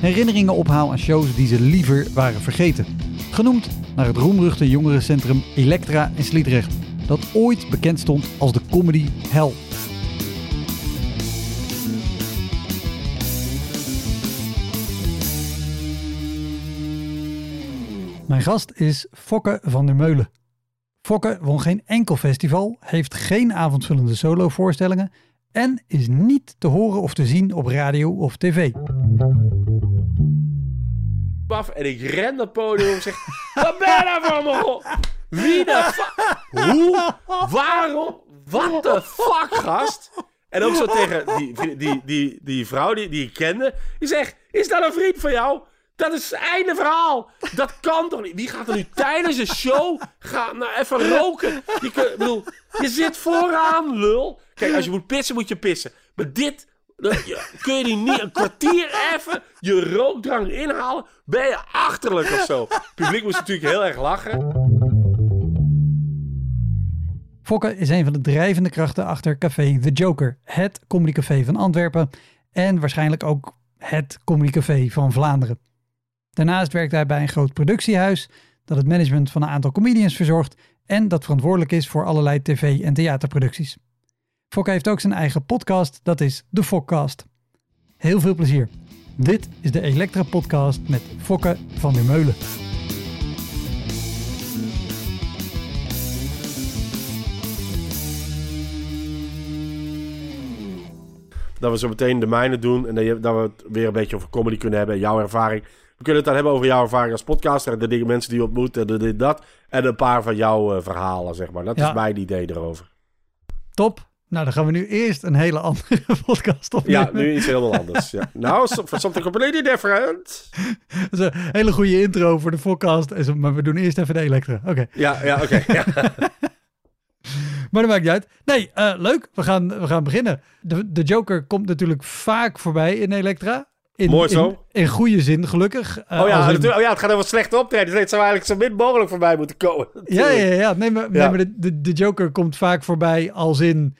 herinneringen ophaal aan shows die ze liever waren vergeten. Genoemd naar het roemruchte jongerencentrum Elektra in Sliedrecht, dat ooit bekend stond als de comedy hell. Mijn gast is Fokke van der Meulen. Fokke won geen enkel festival, heeft geen avondvullende solovoorstellingen en is niet te horen of te zien op radio of tv. Baf en ik ren dat podium en zeg: Wat ben je nou me? Wie de fuck? Hoe? Waarom? What the fuck, gast? En ook zo tegen die, die, die, die vrouw die, die ik kende. Die zegt: Is dat een vriend van jou? Dat is het einde verhaal. Dat kan toch niet? Wie gaat er nu tijdens de show gaan, nou, even roken? Je, bedoel, je zit vooraan, lul. Kijk, als je moet pissen, moet je pissen. Maar dit, kun je die niet een kwartier even je rookdrang inhalen? Ben je achterlijk of zo? Het publiek moest natuurlijk heel erg lachen. Fokke is een van de drijvende krachten achter Café The Joker, het comedycafé van Antwerpen en waarschijnlijk ook het comedycafé van Vlaanderen. Daarnaast werkt hij bij een groot productiehuis dat het management van een aantal comedians verzorgt en dat verantwoordelijk is voor allerlei tv- en theaterproducties. Fokke heeft ook zijn eigen podcast, dat is de Fokcast. Heel veel plezier. Dit is de Elektra Podcast met Fokke van der Meulen. Dat we zo meteen de mijne doen. En dat we het weer een beetje over comedy kunnen hebben. Jouw ervaring. We kunnen het dan hebben over jouw ervaring als podcaster. En de dingen, mensen die je ontmoet. En dit, dat. En een paar van jouw eh, verhalen, zeg maar. Dat Ja. is mijn idee erover. Top. Nou, dan gaan we nu eerst een hele andere podcast opnemen. Ja, nu iets helemaal anders. Ja. Nou, something completely different. Dat is een hele goede intro voor de podcast. Maar we doen eerst even de Elektra. Oké, Ja, ja oké. Ja. maar dat maakt niet uit. Nee, eh, leuk. We gaan, we gaan beginnen. De, de Joker komt natuurlijk vaak voorbij in Elektra. In, Mooi zo. In, in goede zin, gelukkig. Eh, Oh, ja, oh ja, het gaat over slechte optreden. Dus het zou eigenlijk zo min mogelijk voorbij moeten komen. ja, ja, ja. Nee, maar, nee, maar de, de, de Joker komt vaak voorbij als in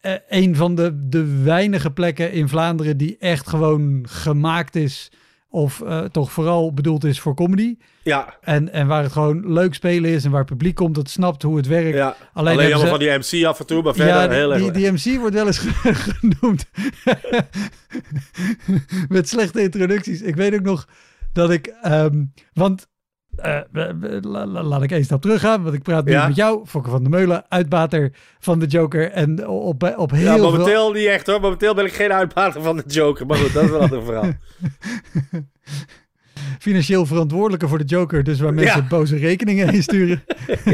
eh, een van de, de weinige plekken in Vlaanderen die echt gewoon gemaakt is. Of eh, toch vooral bedoeld is voor comedy. Ja, En, en waar het gewoon leuk spelen is en waar het publiek komt dat snapt hoe het werkt. ja. Alleen Alleen, ze- van die MC af en toe, maar verder ja, die, heel erg die, die MC wordt wel eens genoemd met slechte introducties. Ik weet ook nog dat ik, ehm, want eh, la- la- laat ik één stap teruggaan, want ik praat nu Ja. met jou, Fokke van der Meulen, uitbater van de Joker en op, op heel Ja, veel... momenteel niet echt hoor. Momenteel ben ik geen uitbater van de Joker. Maar goed, dat is wel een ander verhaal. financieel verantwoordelijke voor de Joker, dus waar mensen Ja. boze rekeningen heen sturen.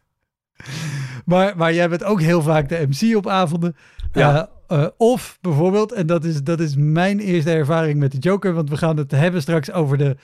maar, maar jij bent ook heel vaak de MC op avonden. Ja. Eh, eh, of bijvoorbeeld, en dat is, dat is mijn eerste ervaring met de Joker, want we gaan het hebben straks over de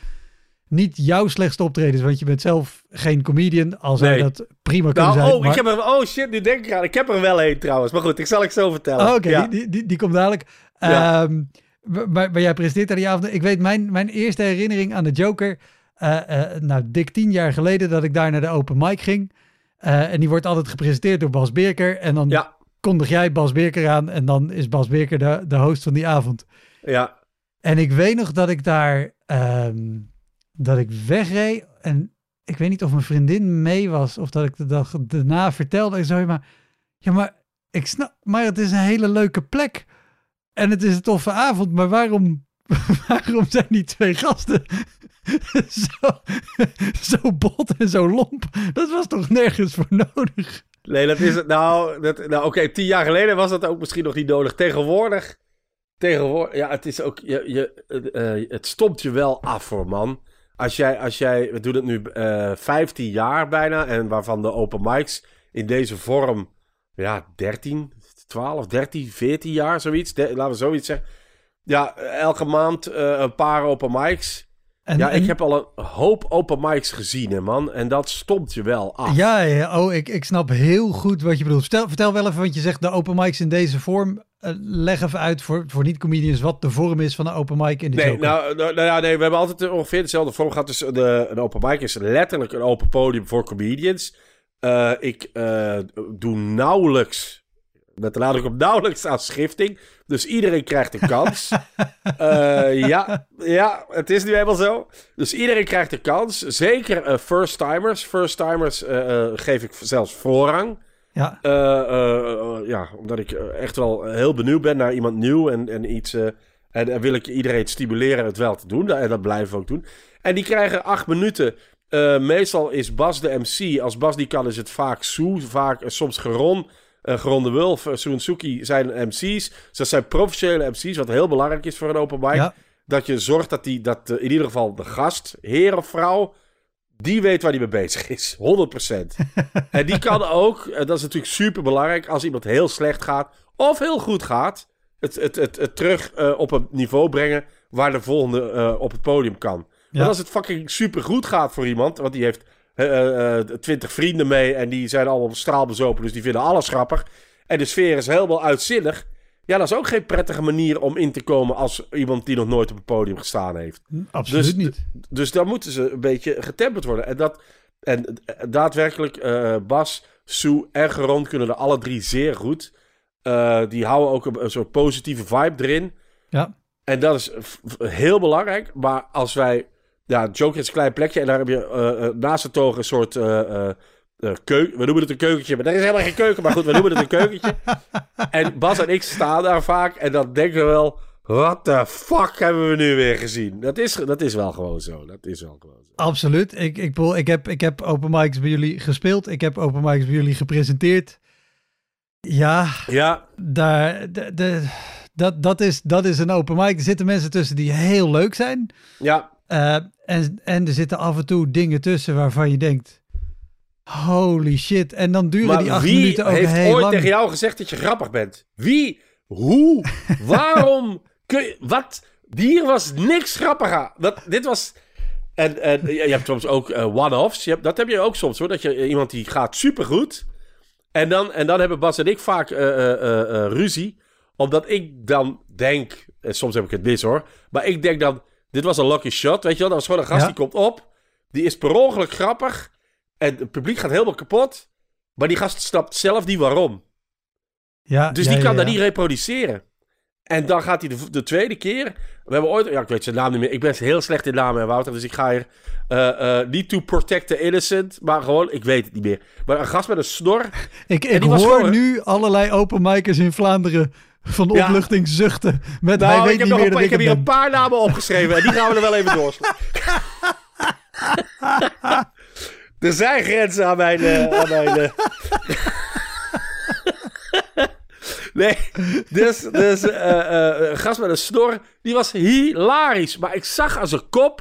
niet jouw slechtste optredens, want je bent zelf geen comedian, al zou Nee. dat prima kunnen Nou, zijn. oh, maar- ik heb er, oh shit, nu denk ik aan. Ik heb er wel een trouwens. Maar goed, ik zal ik zo vertellen. Oh, Oké, Ja. die, die, die, die komt dadelijk. Ja. Ehm, maar, maar jij presenteert aan die avond. Ik weet mijn, mijn eerste herinnering aan de Joker. eh, eh, nou, dik tien jaar geleden dat ik daar naar de open mic ging. Eh, en die wordt altijd gepresenteerd door Bas Beerker. En dan Ja, kondig jij Bas Beerker aan. En dan is Bas Beerker de, de host van die avond. ja. En ik weet nog dat ik daar ehm, dat ik wegreed. En ik weet niet of mijn vriendin mee was. Of dat ik de dag daarna vertelde. Ik zei maar, ja, maar ik snap, maar het is een hele leuke plek. En het is een toffe avond. Maar waarom, waarom zijn die twee gasten zo, zo bot en zo lomp? Dat was toch nergens voor nodig? Nee, dat is het. Nou, dat, nou oké, tien jaar geleden was dat ook misschien nog niet nodig. Tegenwoordig, tegenwoordig, ja, het is ook, je, je, uh, het stomt je wel af voor man. Als jij, als jij, we doen het nu uh, 15 jaar bijna, en waarvan de open mics in deze vorm, ja, 13, 12, 13, 14 jaar, zoiets. laten we zoiets zeggen. Ja, elke maand uh, een paar open mics. En, ja, ik heb al een hoop open mics gezien, hè, man. En dat stomt je wel af. Ja, ja. oh, ik, ik snap heel goed wat je bedoelt. Vertel, vertel wel even, want je zegt de open mics in deze vorm. Uh, leg even uit voor, voor niet-comedians wat de vorm is van een open mic in de nee, nou, nou, nou, ja, nee, we hebben altijd ongeveer dezelfde vorm gehad. Dus de, een open mic is letterlijk een open podium voor comedians. Uh, ik uh, doe nauwelijks met de nadruk op nauwelijks aan schifting. Dus iedereen krijgt een kans. ja, ja, het is nu eenmaal zo. Dus iedereen krijgt een kans. Zeker first-timers. First-timers geef ik zelfs voorrang. Ja. ja, omdat ik echt wel heel benieuwd ben naar iemand nieuw en, en iets... En, en, wil ik iedereen stimuleren het wel te doen. En dat blijven we ook doen. En die krijgen acht minuten. meestal is Bas de MC. Als Bas die kan, is het vaak Sue. Vaak soms Geron. Uh, Geronde Wulf, uh, zijn MC's. Dus dat zijn professionele MC's, wat heel belangrijk is voor een open mic. Dat je zorgt dat, die, dat in ieder geval de gast, heer of vrouw, die weet waar hij mee bezig is. 100%. en die kan ook, en dat is natuurlijk super belangrijk, als iemand heel slecht gaat of heel goed gaat, het, het, het, het terug op een niveau brengen waar de volgende op het podium kan. Ja. Want als het fucking super goed gaat voor iemand, want die heeft uh, twintig vrienden mee en die zijn allemaal straalbezopen, dus die vinden alles grappig. En de sfeer is helemaal uitzinnig. Ja, dat is ook geen prettige manier om in te komen als iemand die nog nooit op een podium gestaan heeft. Hm, absoluut dus, niet. Dus dan moeten ze een beetje getemperd worden. En, dat, en daadwerkelijk, uh, Bas, Sue en Geron kunnen er alle drie zeer goed. Uh, die houden ook een, een, soort positieve vibe erin. Ja. En dat is heel belangrijk. Maar als wij ja, Joker is een klein plekje en daar heb je uh, naast het togen een soort uh, keuken. We noemen het een keukentje, maar er is helemaal geen keuken. Maar goed, we noemen het een keukentje. en Bas en ik staan daar vaak en dan denken we wel... What the fuck hebben we nu weer gezien? Dat is, dat is wel gewoon zo. Dat is wel gewoon zo. Absoluut. Ik, ik, ik, heb, ik heb open mics bij jullie gespeeld. Ik heb open mics bij jullie gepresenteerd. Ja, ja. Daar, de, de, dat, dat, is, dat is een open mic. Er zitten mensen tussen die heel leuk zijn. Ja. Uh, en, en er zitten af en toe dingen tussen waarvan je denkt... Holy shit. En dan duren die acht minuten ook heel lang. wie heeft ooit tegen jou gezegd dat je grappig bent? Wie? Hoe? Waarom? Kun je, wat? Hier was niks grappiger. Dat, dit was... En, en je hebt soms ook uh, one-offs. Dat heb je ook soms hoor. Dat je iemand die gaat supergoed. En dan, en dan hebben Bas en ik vaak uh, ruzie. Omdat ik dan denk... soms heb ik het mis hoor. Maar ik denk dan... Dit was een lucky shot, weet je wel. Dat was gewoon een gast die komt op. Die is per ongeluk grappig. En het publiek gaat helemaal kapot. Maar die gast snapt zelf niet waarom. Ja, dus die kan dat niet reproduceren. En dan gaat hij de, de, tweede keer. We hebben ooit. Ja, ik weet zijn naam niet meer. Ik ben heel slecht in namen, Wouter. Dus ik ga hier. Uh, uh, niet to protect the innocent. Maar gewoon. Ik weet het niet meer. Maar een gast met een snor. Ik, ik hoor nu allerlei open micers in Vlaanderen van opluchting zuchten. Met nou, hij weet ik heb, niet meer een, ik heb hier een paar namen opgeschreven en die gaan we er wel even doorslaan. er zijn grenzen aan mijn... Uh, aan mijn uh... nee, dus, dus uh, gast met een snor, die was hilarisch. Maar ik zag aan zijn kop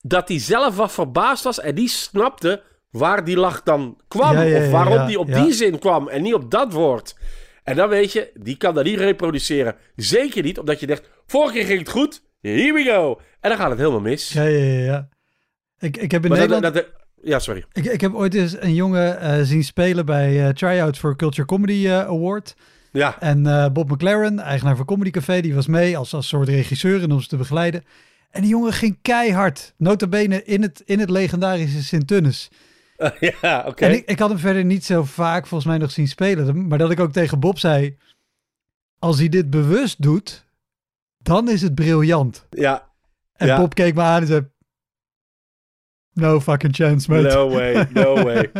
dat hij zelf wat verbaasd was en die snapte waar die lach dan kwam. of waarom die op die zin kwam en niet op dat woord. En dan weet je, die kan dat niet reproduceren. Zeker niet omdat je denkt, vorige keer ging het goed, here we go. En dan gaat het helemaal mis. Ja, ja, ja. ja. Ik, ik heb in Nederland... Dat, ja, sorry. Ik, ik heb ooit eens een jongen uh, zien spelen bij uh, Tryout for Culture Comedy uh, Award. Ja. En Bob McLaren, eigenaar van Comedy Café, die was mee als, als soort regisseur en om ze te begeleiden. En die jongen ging keihard, notabene in het, in het legendarische Sint-Tunnes. ja, oké. En ik, ik had hem verder niet zo vaak volgens mij nog zien spelen. Maar dat ik ook tegen Bob zei, als hij dit bewust doet, dan is het briljant. Ja. En Bob keek me aan en zei, no fucking chance, mate. No way, no way.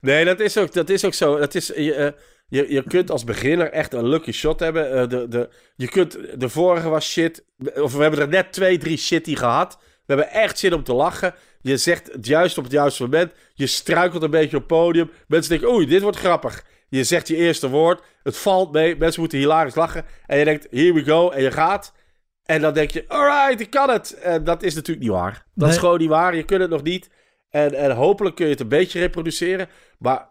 nee, dat is ook, dat is ook zo. Dat is, je, uh, Je, je kunt als beginner echt een lucky shot hebben. Eh, de, de, je kunt, de vorige was shit. Of we hebben er net twee, drie shitty gehad. We hebben echt zin om te lachen. Je zegt het juist op het juiste moment. Je struikelt een beetje op het podium. Mensen denken, oei, dit wordt grappig. Je zegt je eerste woord. Het valt mee. Mensen moeten hilarisch lachen. En je denkt, here we go. En je gaat. En dan denk je, alright, ik kan het. En dat is natuurlijk niet waar. Dat is gewoon niet waar. Je kunt het nog niet. En, en hopelijk kun je het een beetje reproduceren. Maar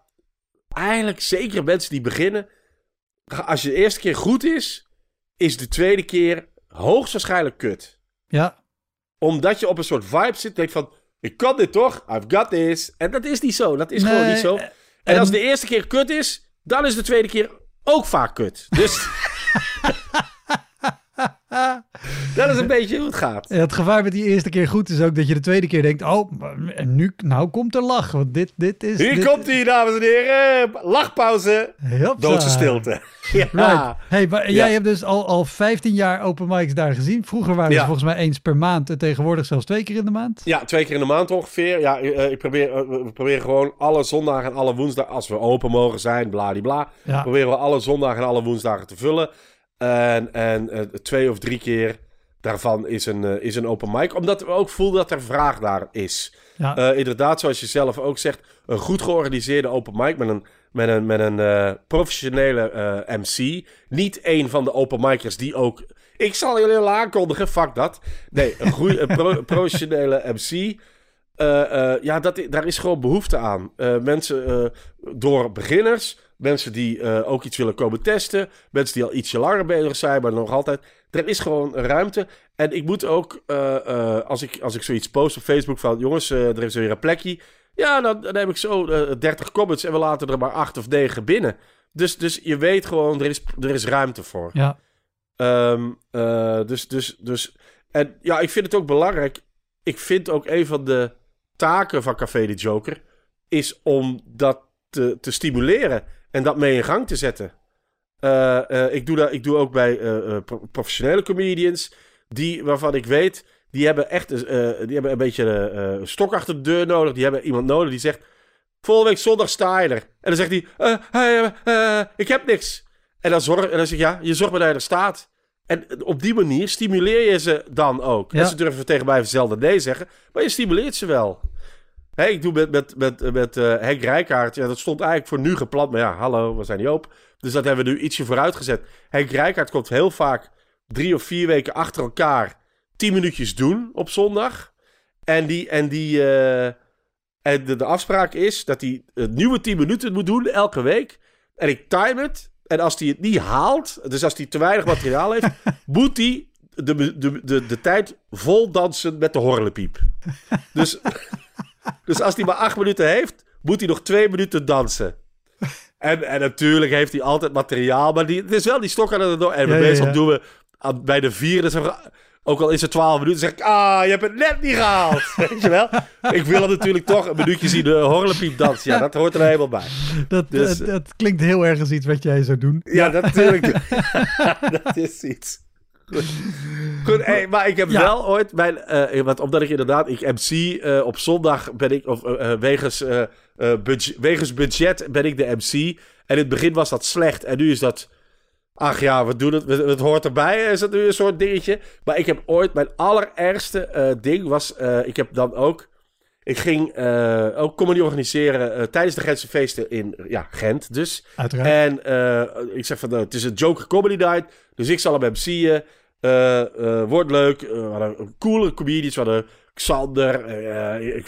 eigenlijk zeker mensen die beginnen. Als je de eerste keer goed is, is de tweede keer hoogstwaarschijnlijk kut. Ja, Omdat je op een soort vibe zit. Denk van, ik kan dit toch? I've got this. En dat is niet zo. Dat is gewoon niet zo. eh, En en- als de eerste keer kut is, dan is de tweede keer ook vaak kut. Dus dat is een beetje hoe het gaat. Ja, het gevaar met die eerste keer goed is ook dat je de tweede keer denkt: oh, nu, nou komt er lach. Want dit, dit is. Hier dit, komt hij, dames en heren. Lachpauze. Hopsa. Doodse stilte. Ja. Right. Hey, maar Ja. jij hebt dus al, al 15 jaar open mics daar gezien. Vroeger waren ze Ja. volgens mij eens per maand en tegenwoordig zelfs twee keer in de maand. Ja, twee keer in de maand ongeveer. Ja, eh, ik probeer, eh, we proberen gewoon alle zondagen en alle woensdagen, als we open mogen zijn, bladibla, Ja. proberen we alle zondagen en alle woensdagen te vullen. En, en eh, twee of drie keer daarvan is een, eh, is een open mic. Omdat we ook voelen dat er vraag daar is. Ja. Eh, inderdaad, zoals je zelf ook zegt, een goed georganiseerde open mic met een, met een, met een professionele MC. Niet een van de open micers die ook... Ik zal jullie al aankondigen, fuck dat. Nee, een goede een pro- professionele MC. Ja, dat, daar is gewoon behoefte aan. Mensen door beginners, mensen die eh, ook iets willen komen testen, mensen die al ietsje langer bezig zijn, maar nog altijd. Er is gewoon ruimte. En ik moet ook, eh, eh, als, ik, als ik zoiets post op Facebook van, jongens, er is weer een plekje. Ja, dan, dan heb ik zo eh 30 comments en we laten er maar 8 of 9 binnen. Dus, dus je weet gewoon, er is, er is ruimte voor. ja. Ehm, eh, dus, dus, dus, en ja, ik vind het ook belangrijk. Ik vind ook een van de taken van Café de Joker is om dat te, te stimuleren en dat mee in gang te zetten. Eh, eh, ik, doe dat, ik doe ook bij eh, pro- professionele comedians, die, waarvan ik weet, die hebben echt die hebben een beetje eh, stok achter de deur nodig. Die hebben iemand nodig die zegt, volgende week zondag sta je er. En dan zegt hij, ik heb niks. En dan, zorg, en dan zeg ik, ja, je zorgt maar dat je er staat. En op die manier stimuleer je ze dan ook. Ja. En ze durven tegen mij zelden nee zeggen, maar je stimuleert ze wel. Hé, ik doe met, met, met, met eh, Henk Rijkaard, ja, dat stond eigenlijk voor nu gepland, maar ja, hallo, we zijn niet open. Dus dat hebben we nu ietsje vooruit gezet. Henk Rijkaard komt heel vaak drie of vier weken achter elkaar tien minuutjes doen op zondag. En die, en die, eh, en de, de afspraak is dat hij een nieuwe 10 minuten moet doen elke week. En ik time het. En als hij het niet haalt, dus als hij te weinig materiaal heeft, moet hij de, de, de, de tijd vol dansen met de horlepiep. Dus, dus als hij maar acht minuten heeft, moet hij nog twee minuten dansen. En, en natuurlijk heeft hij altijd materiaal, maar die, het is wel die stok aan het door. En Ja, meestal ja. doen we aan, bij de vierde, zeg ook al is het 12 minuten, zeg ik, ah, je hebt het net niet gehaald. Weet je wel? Ik wil hem natuurlijk toch een minuutje zien, de horlepiep dansen. Ja, dat hoort er helemaal bij. Dat, Dus, dat, dat klinkt heel erg als iets wat jij zou doen. Ja, natuurlijk. dat is iets. Goed, Goed hey, maar ik heb Ja. wel ooit, mijn, eh, want omdat ik inderdaad, ik MC eh, op zondag ben ik, of eh, wegens, budget, wegens budget ben ik de MC. En in het begin was dat slecht en nu is dat, ach ja, we doen het, het, hoort erbij, is dat nu een soort dingetje. Maar ik heb ooit, mijn allerergste ding was, ik heb dan ook, ik ging eh, ook comedy organiseren eh, tijdens de Gentse feesten in ja, Gent dus. Uiteraard. En eh, ik zeg van, het is een Joker Comedy Night, dus ik zal hem MC'en. Eh wordt leuk. We hadden een coole comedians. We hadden Xander. ik,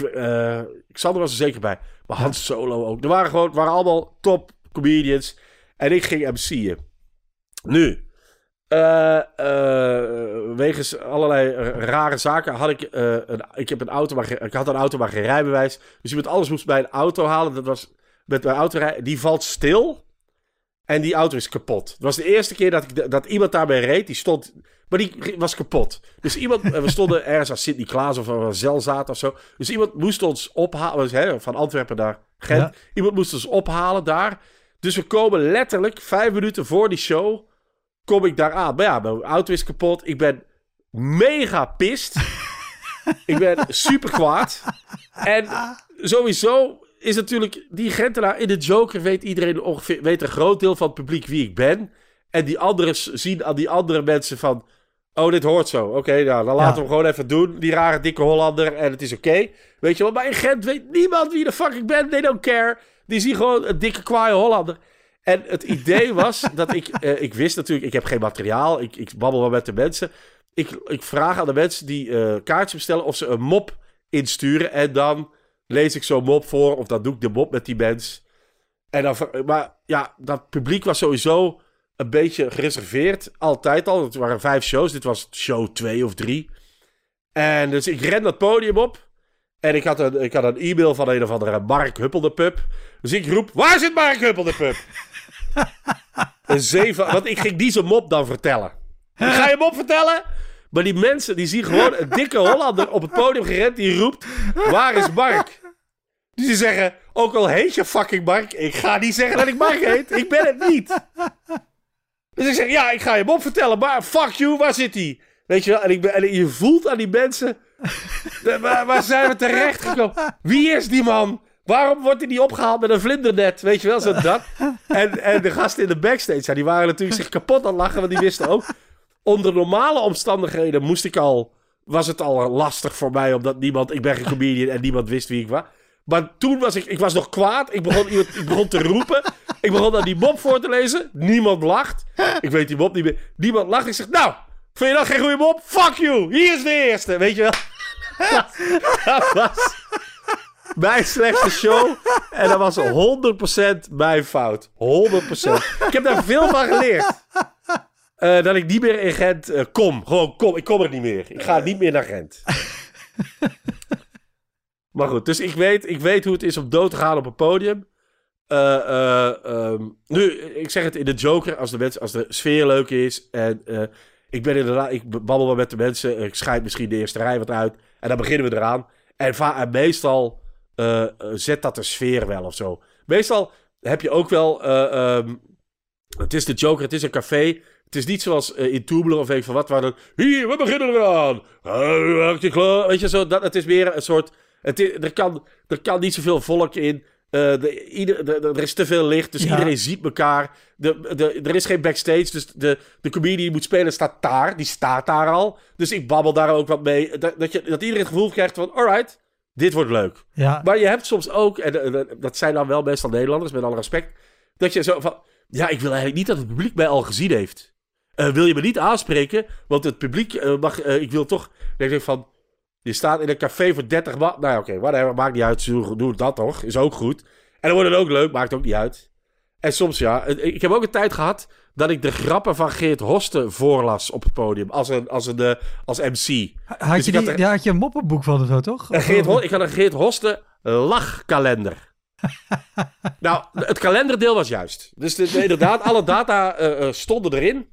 Xander was er zeker bij. Maar Hans Solo ook. Er waren gewoon, waren allemaal top comedians. En ik ging MC'en. Nu, eh, wegens allerlei rare zaken had ik, eh, een, ik heb een auto, maar ik had een auto, maar geen rijbewijs. Dus iemand alles moest bij een auto halen. Dat was met mijn auto rijden. Die valt stil. En die auto is kapot. Het was de eerste keer dat, ik, dat iemand daarbij reed. Die stond. Maar die was kapot. Dus iemand. We stonden ergens aan Sint-Niklaas of aan Zelzaat of zo. Dus iemand moest ons ophalen. Hè, van Antwerpen naar Gent. Ja. Iemand moest ons ophalen daar. Dus we komen letterlijk vijf minuten voor die show. Kom ik daar aan. Maar ja, mijn auto is kapot. Ik ben mega pist. ik ben super kwaad. En sowieso is natuurlijk, die Gentenaar in de Joker weet iedereen ongeveer, weet een groot deel van het publiek wie ik ben. En die anderen zien aan die andere mensen van, oh, dit hoort zo. Oké, nou, dan laten we hem gewoon even doen. Die rare dikke Hollander en het is oké. Weet je wel, maar in Gent weet niemand wie de fuck ik ben. They don't care. Die zien gewoon een dikke kwaaie Hollander. En het idee was dat ik, eh, ik wist natuurlijk, ik heb geen materiaal. Ik, ik babbel wel met de mensen. Ik, ik vraag aan de mensen die uh, kaartjes bestellen of ze een mop insturen. En dan lees ik zo'n mop voor. Of dan doe ik de mop met die mens. En dan, maar ja, dat publiek was sowieso een beetje gereserveerd. Altijd al. Het waren vijf shows. Dit was show twee of drie. En dus ik ren dat podium op. En ik had een, ik had een e-mail van een of andere Mark Huppeldepup. Dus ik roep, waar zit Mark Huppeldepup? Een zeven, want ik ging die zijn mop dan vertellen. Ik ga je mop vertellen? Maar die mensen, die zien gewoon een dikke Hollander op het podium gerend. Die roept, waar is Mark? Dus die zeggen, ook al heet je fucking Mark. Ik ga niet zeggen dat ik Mark heet. Ik ben het niet. Dus ik zeg, ja, ik ga je mop vertellen. Maar fuck you, waar zit hij? Weet je wel? En, ik ben, en je voelt aan die mensen... waar, waar zijn we terecht gekomen? Wie is die man? Waarom wordt hij niet opgehaald met een vlindernet? Weet je wel, zo dat. En, en de gasten in de backstage, ja, die waren natuurlijk zich kapot aan lachen, want die wisten ook onder normale omstandigheden moest ik al, was het al lastig voor mij, omdat niemand, ik ben geen comedian en niemand wist wie ik was. Maar toen was ik, ik was nog kwaad. Ik begon, ik begon te roepen. Ik begon dan die mop voor te lezen. Niemand lacht. Ik weet die mop niet meer. Niemand lacht. Ik zeg, nou, vind je dat geen goede mop? Fuck you. Hier is de eerste. Weet je wel? dat was mijn slechtste show. En dat was 100% mijn fout. 100%. Ik heb daar veel van geleerd. Uh, dat ik niet meer in Gent uh, kom. Gewoon kom. Ik kom er niet meer. Ik ga niet meer naar Gent. maar goed, dus ik weet, ik weet hoe het is om dood te gaan op een podium. Uh, um, nu, ik zeg het in de Joker, als de, mensen, als de sfeer leuk is. En ik ben inderdaad, ik babbel wel met de mensen. Ik schijt misschien de eerste rij wat uit. En dan beginnen we eraan. En, en meestal zet dat de sfeer wel of zo. Meestal heb je ook wel. Um, het is de Joker, het is een café. Het is niet zoals uh, in Toebelen of van wat, waar dan... Hier, we beginnen eraan. Weet je, zo, dat, het is meer een soort... Het is, er, kan, er kan niet zoveel volk in. Uh, de, ieder, de, de, er is te veel licht, dus ja. iedereen ziet elkaar. De, de, er is geen backstage, dus de, de comedian die moet spelen staat daar. Die staat daar al. Dus ik babbel daar ook wat mee. Dat, dat, je, dat iedereen het gevoel krijgt van, alright, dit wordt leuk. Ja. Maar je hebt soms ook, en dat zijn dan wel meestal Nederlanders, met alle respect... Dat je zo van, ja, ik wil eigenlijk niet dat het publiek mij al gezien heeft. Uh, wil je me niet aanspreken? Want het publiek uh, mag. Uh, ik wil toch. Ik denk van. Je staat in een café voor 30 man. Nou, oké, okay, whatever. Maakt niet uit. Doe dat toch. Is ook goed. En dan wordt het ook leuk. Maakt ook niet uit. En soms ja. Ik heb ook een tijd gehad. Dat ik de grappen van Geert Hosten voorlas op het podium. Als, een, als, een, als MC. Had, dus je, die, had, er, had je een moppenboek van of zo, toch? Een Geert, ik had een Geert Hosten lachkalender. nou, het kalenderdeel was juist. Dus de, inderdaad, alle data uh, stonden erin.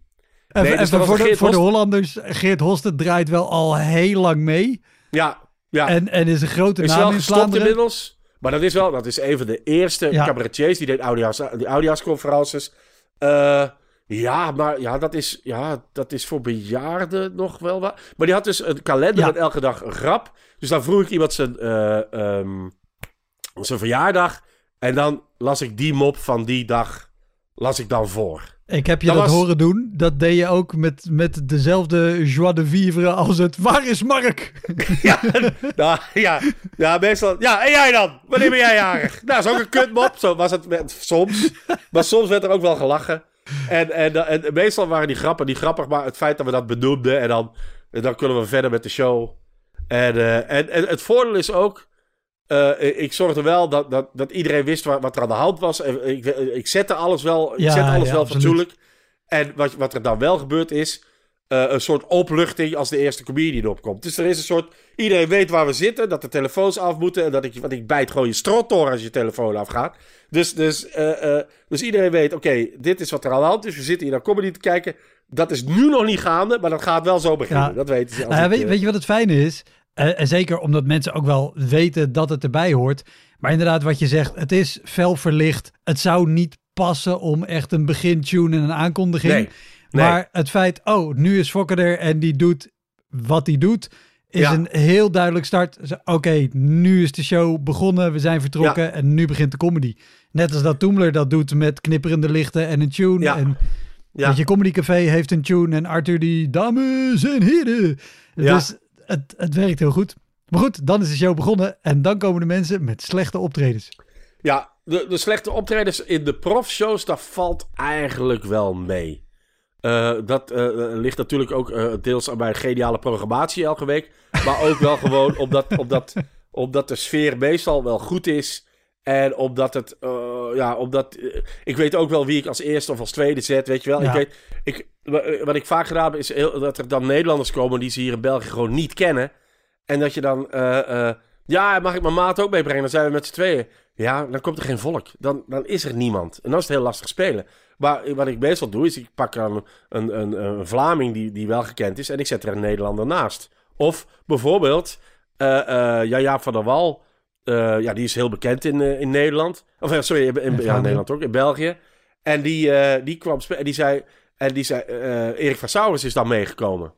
Nee, dus voor, de, voor de Hollanders, Geert Hosten draait wel al heel lang mee. Ja, ja. En, en is een grote is naam in Vlaanderen. inmiddels. Maar dat is wel, dat is een van de eerste ja. cabaretiers die deed Audias, die Audias-conferences. Uh, ja, maar ja dat, is, ja, dat is voor bejaarden nog wel wat. Maar die had dus een kalender met elke dag een grap. Dus dan vroeg ik iemand zijn, uh, um, zijn verjaardag. En dan las ik die mop van die dag, las ik dan voor. Ik heb je dat, dat horen doen. Dat deed je ook met, met dezelfde joie de vivre als het Waar is Mark? ja, nou, ja, ja, meestal. Ja, en jij dan? Wanneer ben jij jarig? Nou, is ook een kutmop. Zo was het met, soms. Maar soms werd er ook wel gelachen. En, en, en, meestal waren die grappen niet grappig, maar het feit dat we dat benoemden en dan, dan kunnen we verder met de show. En, uh, en, en het voordeel is ook uh, ik zorgde wel dat, dat, dat iedereen wist wat, wat er aan de hand was. Ik, ik zette alles wel, ik zette alles wel fatsoenlijk. En wat, wat er dan wel gebeurd is, uh, een soort opluchting als de eerste comedian opkomt. Dus er is een soort, iedereen weet waar we zitten, dat de telefoons af moeten. En dat ik, want ik bijt gewoon je strottor als je telefoon afgaat. Dus, dus, uh, dus iedereen weet, oké, dit is wat er aan de hand is. We zitten hier naar comedy te kijken. Dat is nu nog niet gaande, maar dat gaat wel zo beginnen. Ja. Dat weten ze. Nou, weet, weet je wat het fijne is? En zeker omdat mensen ook wel weten dat het erbij hoort. Maar inderdaad, wat je zegt, het is fel verlicht. Het zou niet passen om echt een begintune en een aankondiging. Nee, Maar het feit, oh, nu is Fokker er en die doet wat hij doet. is Ja. een heel duidelijk start. Oké, nu is de show begonnen, we zijn vertrokken en nu begint de comedy. Net als dat Toemler dat doet met knipperende lichten en een tune. Ja. En Ja. je, Comedy Café heeft een tune en Arthur die dames en heren. Dus het, het werkt heel goed. Maar goed, dan is de show begonnen en dan komen de mensen met slechte optredens. Ja, de, de slechte optredens in de profshows, dat valt eigenlijk wel mee. Eh, dat eh, ligt natuurlijk ook eh, deels aan mijn geniale programmatie elke week. Maar ook wel gewoon omdat, omdat, omdat de sfeer meestal wel goed is. En omdat het, eh, ja, omdat, eh, ik weet ook wel wie ik als eerste of als tweede zet, weet je wel. Ja. Ik weet, ik, wa- wat ik vaak gedaan heb, is heel, dat er dan Nederlanders komen die ze hier in België gewoon niet kennen. En dat je dan, eh, eh, ja, mag ik mijn maat ook meebrengen? Dan zijn we met z'n tweeën. Ja, dan komt er geen volk. Dan, dan is er niemand. En dan is het heel lastig spelen. Maar wat ik meestal doe, is ik pak dan een, een, een Vlaming die, die wel gekend is. En ik zet er een Nederlander naast. Of bijvoorbeeld, ja, Jaap van der Wal. eh, ja, die is heel bekend in, in Nederland. Of sorry, in, in- ja. Nederland ook, in België. En die, die kwam. En die zei, en die zei Erik van Sauers is dan meegekomen.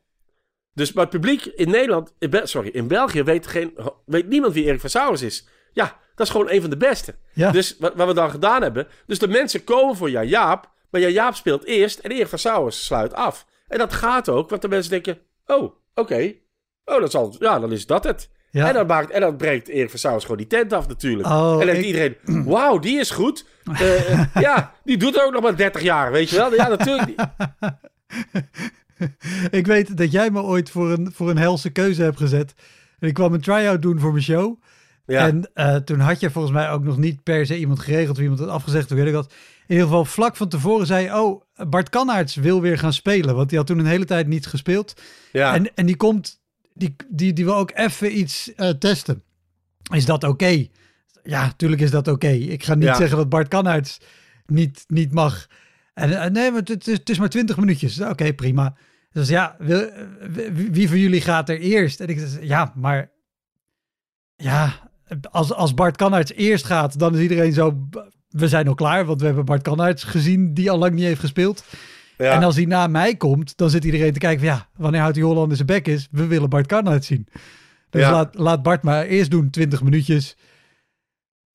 Dus maar het publiek in Nederland, in sorry, in België weet, geen, weet niemand wie Erik van Sauers is. Ja, dat is gewoon een van de beste. Ja. Dus wat, wat we dan gedaan hebben, dus de mensen komen voor Jaap, maar Jan Jaap speelt eerst en Erik van Sauers sluit af. En dat gaat ook, want de mensen denken, oh, oké, oh, dat zal, ja, dan is dat het. Ja. En, dan maakt, en dan breekt Erik van Sauers gewoon die tent af natuurlijk. Oh, en dan denkt ik- iedereen, wauw, die is goed. Eh, eh, ja, die doet ook nog maar 30 jaar, weet je wel. Ja, natuurlijk. niet. ik weet dat jij me ooit voor een, voor een helse keuze hebt gezet. En ik kwam een try-out doen voor mijn show. Ja, En eh, toen had je volgens mij ook nog niet per se iemand geregeld of iemand had afgezegd. Toen weet ik dat. In ieder geval vlak van tevoren zei, oh, Bart Kannaerts wil weer gaan spelen. Want die had toen een hele tijd niet gespeeld. ja. En, en die komt, die, die, die wil ook even iets eh, testen. Is dat oké? Ja, tuurlijk is dat oké. Ik ga niet Ja. zeggen dat Bart Kannaerts niet, niet mag. En eh, nee, maar het, is, het is maar twintig minuutjes. Oké, prima. Dus ja, wil, wie van jullie gaat er eerst? En ik zei, ja, maar ja, als, als Bart Kannaerts eerst gaat, dan is iedereen zo... We zijn al klaar, want we hebben Bart Kannaerts gezien die al lang niet heeft gespeeld. ja. En als hij na mij komt, dan zit iedereen te kijken van ja, wanneer houdt die Hollander zijn bek is? We willen Bart Karnaert zien. Dus Ja. laat, laat Bart maar eerst doen 20 minuutjes.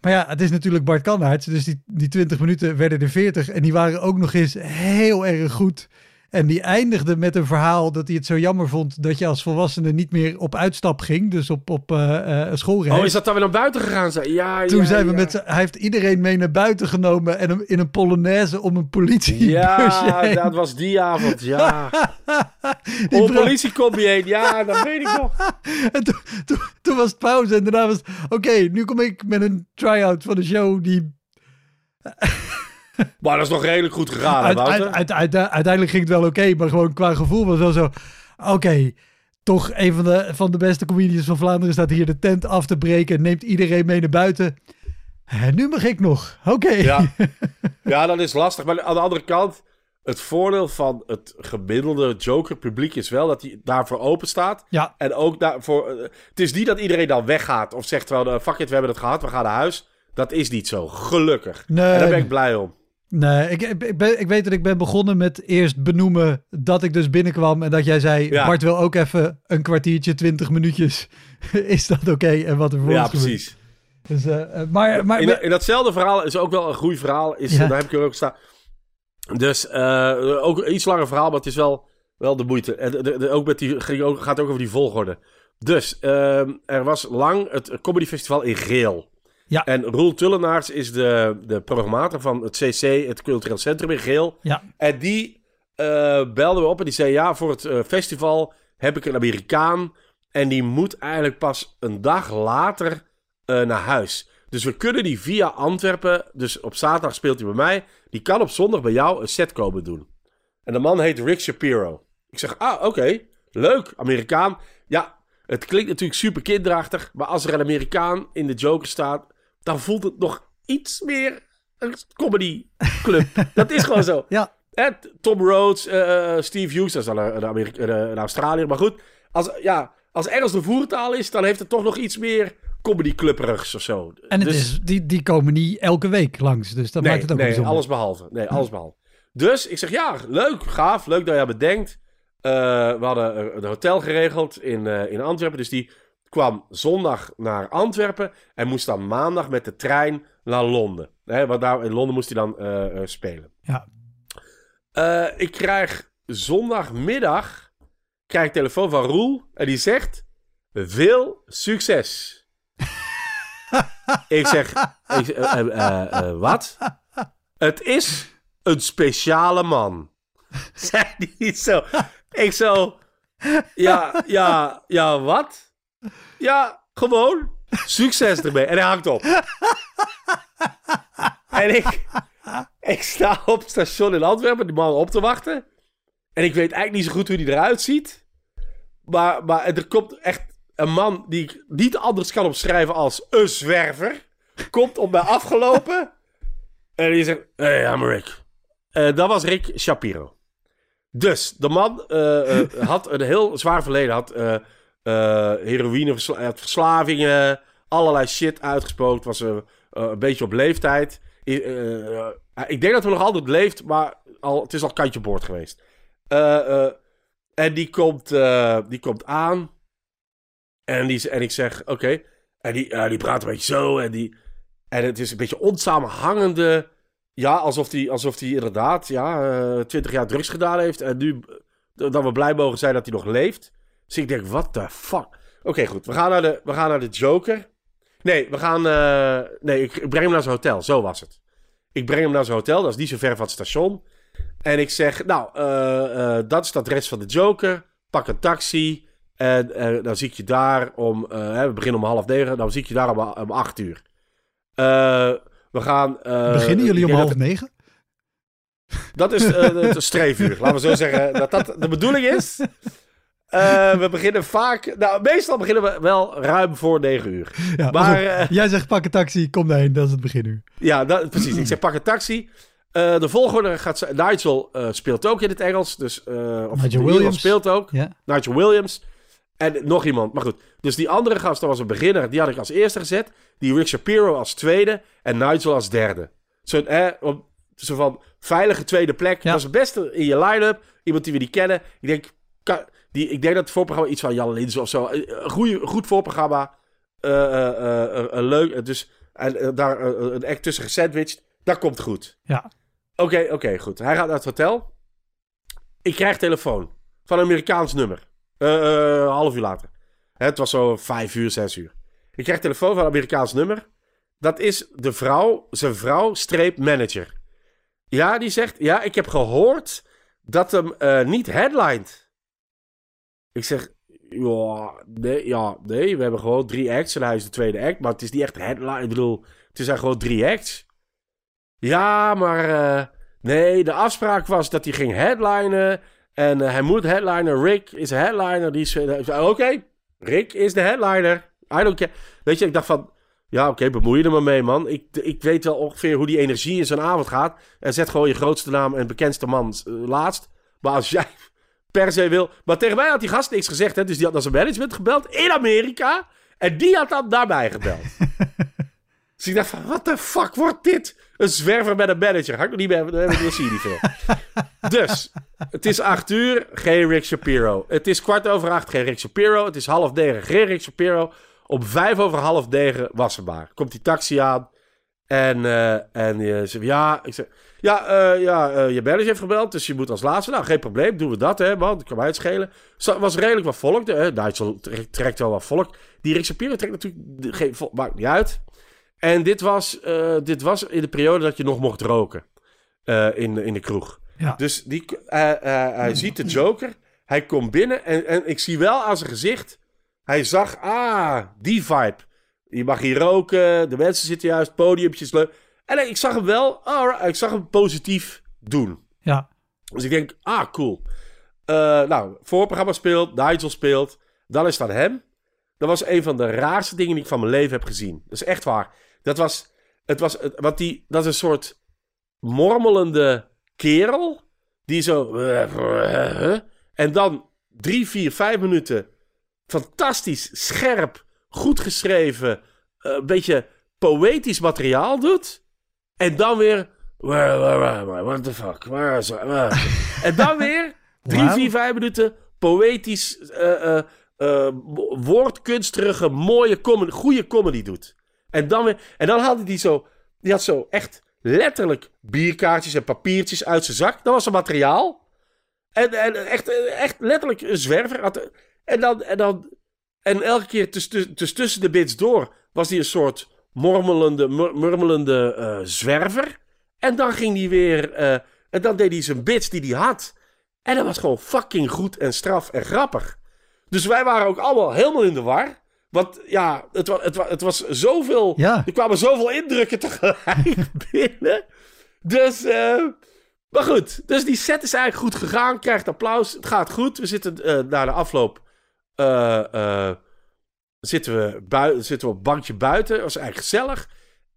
Maar ja, het is natuurlijk Bart Karnaert. Dus die, die 20 minuten werden er 40. En die waren ook nog eens heel erg goed. En die eindigde met een verhaal dat hij het zo jammer vond dat je als volwassene niet meer op uitstap ging. Dus op, op eh schoolreis. Oh, is dat dan weer naar buiten gegaan? Zei- Ja, Toen ja, zijn we met hij heeft iedereen mee naar buiten genomen en hem in een polonaise om een politiebusje Ja, heen. dat was die avond, ja. Die politie komt je heen. Ja, dat weet ik nog. En toen, toen, toen was het pauze en daarna was. Oké, nu kom ik met een try-out van de show die... Maar dat is nog redelijk goed gegaan, Uit, uit, uit, uit- uiteindelijk ging het wel oké, maar gewoon qua gevoel was wel zo... Oké, toch een van de, van de beste comedians van Vlaanderen staat hier de tent af te breken... en neemt iedereen mee naar buiten. En nu mag ik nog. Oké. Ja. ja, dat is lastig. Maar aan de andere kant, het voordeel van het gemiddelde Joker-publiek is wel dat hij daarvoor open staat. Ja, En ook daarvoor. eh, het is niet dat iedereen dan weggaat of zegt wel, eh, fuck it, we hebben het gehad, we gaan naar huis. Dat is niet zo, gelukkig. Nee, en daar ben ik blij om. Nee, ik, ik, ben, ik weet dat ik ben begonnen met eerst benoemen dat ik dus binnenkwam en dat jij zei, Ja. Bart wil ook even een kwartiertje, twintig minuutjes. Is dat oké? En wat er voor Ja, precies. Dus, eh, eh, maar, maar In, dat- in datzelfde verhaal is ook wel een goed verhaal. Is, Ja. Daar heb ik er ook staan. Dus eh, ook een iets langer verhaal, maar het is wel, wel de moeite. En de, de- ook met die, ging ook, gaat ook over die volgorde. Dus ehm, er was lang het Comedy Festival in Geel. Ja. En Roel Tullenaars is de, de programmator van het CC, het Cultureel Centrum in Geel. ja, En die eh belde me op en die zei: Ja, voor het eh, festival heb ik een Amerikaan. En die moet eigenlijk pas een dag later eh, naar huis. Dus we kunnen die via Antwerpen. Dus op zaterdag speelt hij bij mij. Die kan op zondag bij jou een set komen doen. En de man heet Rick Shapiro. Ik zeg: Ah, oké. Leuk, Amerikaan. Ja, het klinkt natuurlijk super kinderachtig. Maar als er een Amerikaan in de Joker staat. Dan voelt het nog iets meer een comedy club. dat is gewoon zo. ja, Hè, Tom Rhodes, eh, eh, Steve Hughes, dat is dan een, een, Amerika- een, een Australiër. Maar goed, als, ja, als Engels de voertaal is, dan heeft het toch nog iets meer comedy clubberigs of zo. en het Dus- is, die, die komen niet elke week langs, dus dat nee, maakt het ook nee, bijzonder. alles behalve. Nee, alles behalve. Dus ik zeg, ja, leuk, gaaf, leuk dat je aan bedenkt. Eh, we hadden een hotel geregeld in, in Antwerpen. Dus die kwam zondag naar Antwerpen. En moest dan maandag met de trein naar Londen. Hè, want daar, in Londen moest hij dan eh, eh, spelen. Ja. Eh, ik krijg zondagmiddag krijg ik telefoon van Roel. En die zegt: Veel succes. ik zeg: ik, Wat? Het is een speciale man. Zei die niet zo. Ik zo. Ja, ja, ja, wat? Ja, gewoon. Succes ermee. En hij hangt op. En ik, ik sta op het station in Antwerpen die man op te wachten. En ik weet eigenlijk niet zo goed hoe die eruit ziet. Maar, maar er komt echt een man die ik niet anders kan omschrijven als een zwerver. Komt op mij afgelopen. En die zegt: Hey, I'm Rick. Eh, dat was Rick Shapiro. Dus de man eh, eh, had een heel zwaar verleden. Had heroïne, versla- had verslavingen, allerlei shit uitgespookt. Was eh, eh, een beetje op leeftijd. Eh, eh, ik denk dat hij nog altijd leeft, maar al, het is al kantje boord geweest. Eh, eh, en die komt, eh, die komt aan. En, die, en ik zeg, oké. En die, eh, die praat een beetje zo. En, die, en het is een beetje onsamenhangende... Ja, alsof hij alsof die inderdaad ja, eh, 20 jaar drugs gedaan heeft. En nu eh, dat we blij mogen zijn dat hij nog leeft. Dus ik denk, what the fuck? Oké, goed. We gaan, naar de, we gaan naar de Joker. Nee, we gaan... eh, nee, ik, ik breng hem naar zijn hotel. Zo was het. Ik breng hem naar zijn hotel. Dat is niet zo ver van het station. En ik zeg, nou, eh, eh, dat is het adres van de Joker. Pak een taxi. En dan zie ik je daar om... hè, we beginnen om half negen. Dan zie ik je daar om, om acht uur. We gaan... Beginnen jullie om half negen? dat is het streefuur. Laten we zo zeggen dat dat de bedoeling is. Eh, we beginnen vaak... Nou, meestal beginnen we wel ruim voor 9 uur. Ja, Maar, eh, Jij zegt pak een taxi, kom daarheen, dat is het begin nu. Ja, dat, precies. Ik zeg pak een taxi. Eh, de volgorde gaat... Nigel speelt ook in het Engels. Dus, of Nigel Williams. speelt ook. Nigel Williams. En nog iemand. Maar goed. Dus die andere gast, dat was een beginner. Die had ik als eerste gezet. Die Rick Shapiro als tweede. En Nigel als derde. Zo, eh, zo van veilige tweede plek. Ja. Dat is het beste in je line-up. Iemand die we niet kennen. Ik denk, die, ik denk dat het voorprogramma iets van Jan Lins of zo. eh, Een goeie, goed voorprogramma. Eh, eh, eh, eh, eh, leuk. Dus, en eh, daar eh, een act tussen gesandwiched. Dat komt goed. Ja. Oké, oké, goed. Hij gaat naar het hotel. Ik krijg telefoon van een Amerikaans nummer. Eh, eh, een half uur later. Het was zo vijf uur, zes uur. Ik krijg telefoon van een Amerikaans nummer. Dat is de vrouw, zijn vrouw, streep manager. Ja, die zegt, ja, ik heb gehoord dat hem eh, niet headlined. Ik zeg, ja nee, ja, nee, we hebben gewoon drie acts en hij is de tweede act. Maar het is niet echt headline, ik bedoel, het zijn gewoon drie acts. Ja, maar eh, nee, de afspraak was dat hij ging headlinen. En eh, hij moet headliner. Rick is een headliner. Die is, eh, Oké, Rick is de headliner. I don't care. Weet je, ik dacht van... Ja, oké, bemoei je er maar mee, man. Ik, ik weet wel ongeveer hoe die energie in zo'n avond gaat. En zet gewoon je grootste naam en bekendste man laatst. Maar als jij per se wil... Maar tegen mij had die gast niks gezegd, hè. Dus die had naar zijn management gebeld in Amerika. En die had dan naar mij gebeld. dus ik dacht van, wat de fuck wordt dit? Een zwerver met een manager. Ik nog niet meer... Dat zie je niet veel. Dus, het is acht uur, geen Rick Shapiro. Het is kwart over acht, geen Rick Shapiro. Het is half negen, geen Rick Shapiro. Om vijf over half negen was er maar. Komt die taxi aan. En, eh en je zegt, ja, ik zeg, ja, eh, ja eh, je manager heeft gebeld, dus je moet als laatste. Nou, geen probleem, doen we dat, hè, man. Dat kan mij het schelen. Was redelijk wat volk. Hè. Nigel trekt, wel wat volk. Die Rick Shapiro trekt natuurlijk de- geen volk, maakt niet uit. En dit was, eh, dit was in de periode dat je nog mocht roken. in, in de kroeg. Ja. Dus die, hij ziet de Joker. Hij komt binnen en, en ik zie wel aan zijn gezicht. Hij zag, ah, die vibe. Je mag hier roken, de mensen zitten juist, podiumpjes leuk. En ik zag hem wel, alright, ik zag hem positief doen. Ja. Dus ik denk, ah, cool. Eh, nou, voorprogramma speelt, Nigel speelt. Dan is aan hem. Dat was een van de raarste dingen die ik van mijn leven heb gezien. Dat is echt waar. Dat was, het was, want die, dat is een soort mormelende kerel. Die zo, en dan drie, vier, vijf minuten fantastisch, scherp, goed geschreven, eh, een beetje poëtisch materiaal doet. En dan weer, where, what the fuck, where is, En dan weer Drie, vier, vijf minuten poëtisch, eh, eh, woordkunstige, mooie, comedy, goede comedy doet. En dan, weer, en dan had hij zo, die had zo echt letterlijk bierkaartjes en papiertjes uit zijn zak. Dat was zijn materiaal. En, en echt, echt letterlijk een zwerver. Had- En dan, en dan, en elke keer tuss- tuss- tuss- tussen de bits door was hij een soort mormelende, mur- murmelende eh, zwerver. En dan ging hij weer, eh, en dan deed hij zijn bits die hij had. En dat was gewoon fucking goed en straf en grappig. Dus wij waren ook allemaal helemaal in de war. Want ja, het, wa het, het was zoveel. Ja. Er kwamen zoveel indrukken tegelijk binnen. Dus, eh, maar goed. Dus die set is eigenlijk goed gegaan. Krijgt applaus. Het gaat goed. We zitten eh na de afloop. eh, zitten, we zitten we op bankje buiten. Dat was eigenlijk gezellig.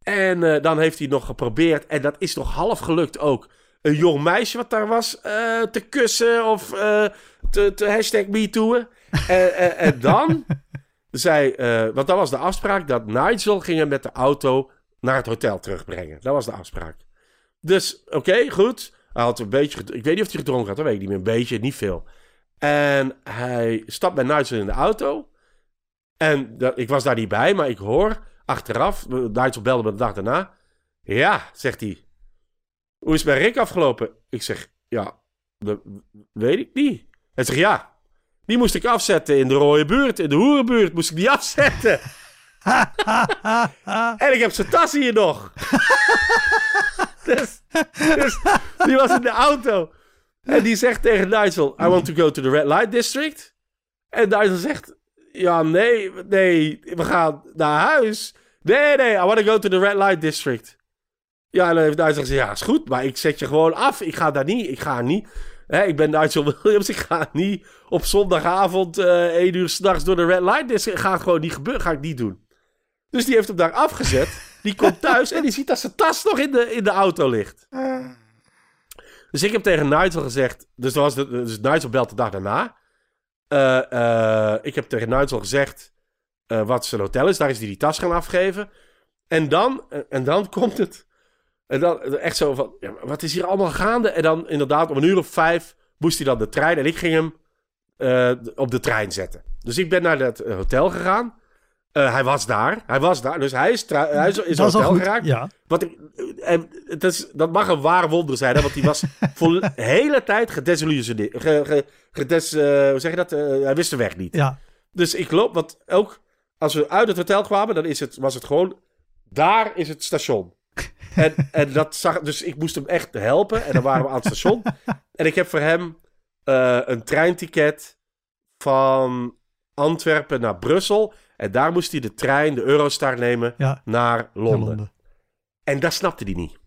En eh, dan heeft hij nog geprobeerd. En dat is nog half gelukt ook. Een jong meisje wat daar was eh, te kussen of eh, te, te hashtag MeToo'en. en, en, dan zei, want dat was de afspraak, dat Nigel ging hem met de auto naar het hotel terugbrengen. Dat was de afspraak. Dus, oké, goed. Hij had een beetje, ik weet niet of hij gedronken had, dat weet ik niet meer. Een beetje, niet veel. En hij stapt bij Nigel in de auto. En dat, ik was daar niet bij, maar ik hoor achteraf, Nigel belde me de dag daarna. Ja, zegt hij. Hoe is het bij Rick afgelopen? Ik zeg, ja, dat weet ik niet. Hij zegt, ja, die moest ik afzetten in de rode buurt. In de hoerenbuurt moest ik die afzetten. en ik heb zijn tas hier nog. dus, dus die was in de auto. En die zegt tegen Nigel, I want to go to the red light district. En Nigel zegt, ja, nee, nee, we gaan naar huis. Nee, nee, I want to go to the red light district. Ja, en dan heeft Nigel gezegd, ja, is goed, maar ik zet je gewoon af. Ik ga daar niet, ik ga niet. Hè, ik ben Nigel Williams, ik ga niet op zondagavond eh 1 uur s'nachts door de red light district. Gaat gewoon niet gebeuren, ga ik niet doen. Dus die heeft hem daar afgezet. Die komt thuis en die ziet dat zijn tas nog in de, in de auto ligt. Dus ik heb tegen Nigel gezegd. Dus, was de, dus Nigel belt de dag daarna. Eh, eh, ik heb tegen Nigel gezegd. eh, wat zijn hotel is. Daar is hij die tas gaan afgeven. En dan, en dan komt het. En dan echt zo van. Ja, wat is hier allemaal gaande? En dan inderdaad om een uur of vijf moest hij dan de trein. En ik ging hem op de trein zetten. Dus ik ben naar eh, hotel gegaan. Eh, hij was daar. Hij was daar. Dus hij is, hij is, is hotel geraakt. Ja. Wat ik, en het is, dat mag een waar wonder zijn, hè, want die was voor de hele tijd gedesillusioneerd. Ge, ge, gedes, eh, hoe zeg je dat? Eh, hij wist de weg niet. ja. Dus ik loop, want ook als we uit het hotel kwamen, dan is het, was het gewoon, daar is het station. En, en dat zag, dus ik moest hem echt helpen. En dan waren we aan het station. En ik heb voor hem eh, een treinticket van Antwerpen naar Brussel. En daar moest hij de trein, de Eurostar nemen, Ja. naar Londen. Londen. En dat snapte hij niet.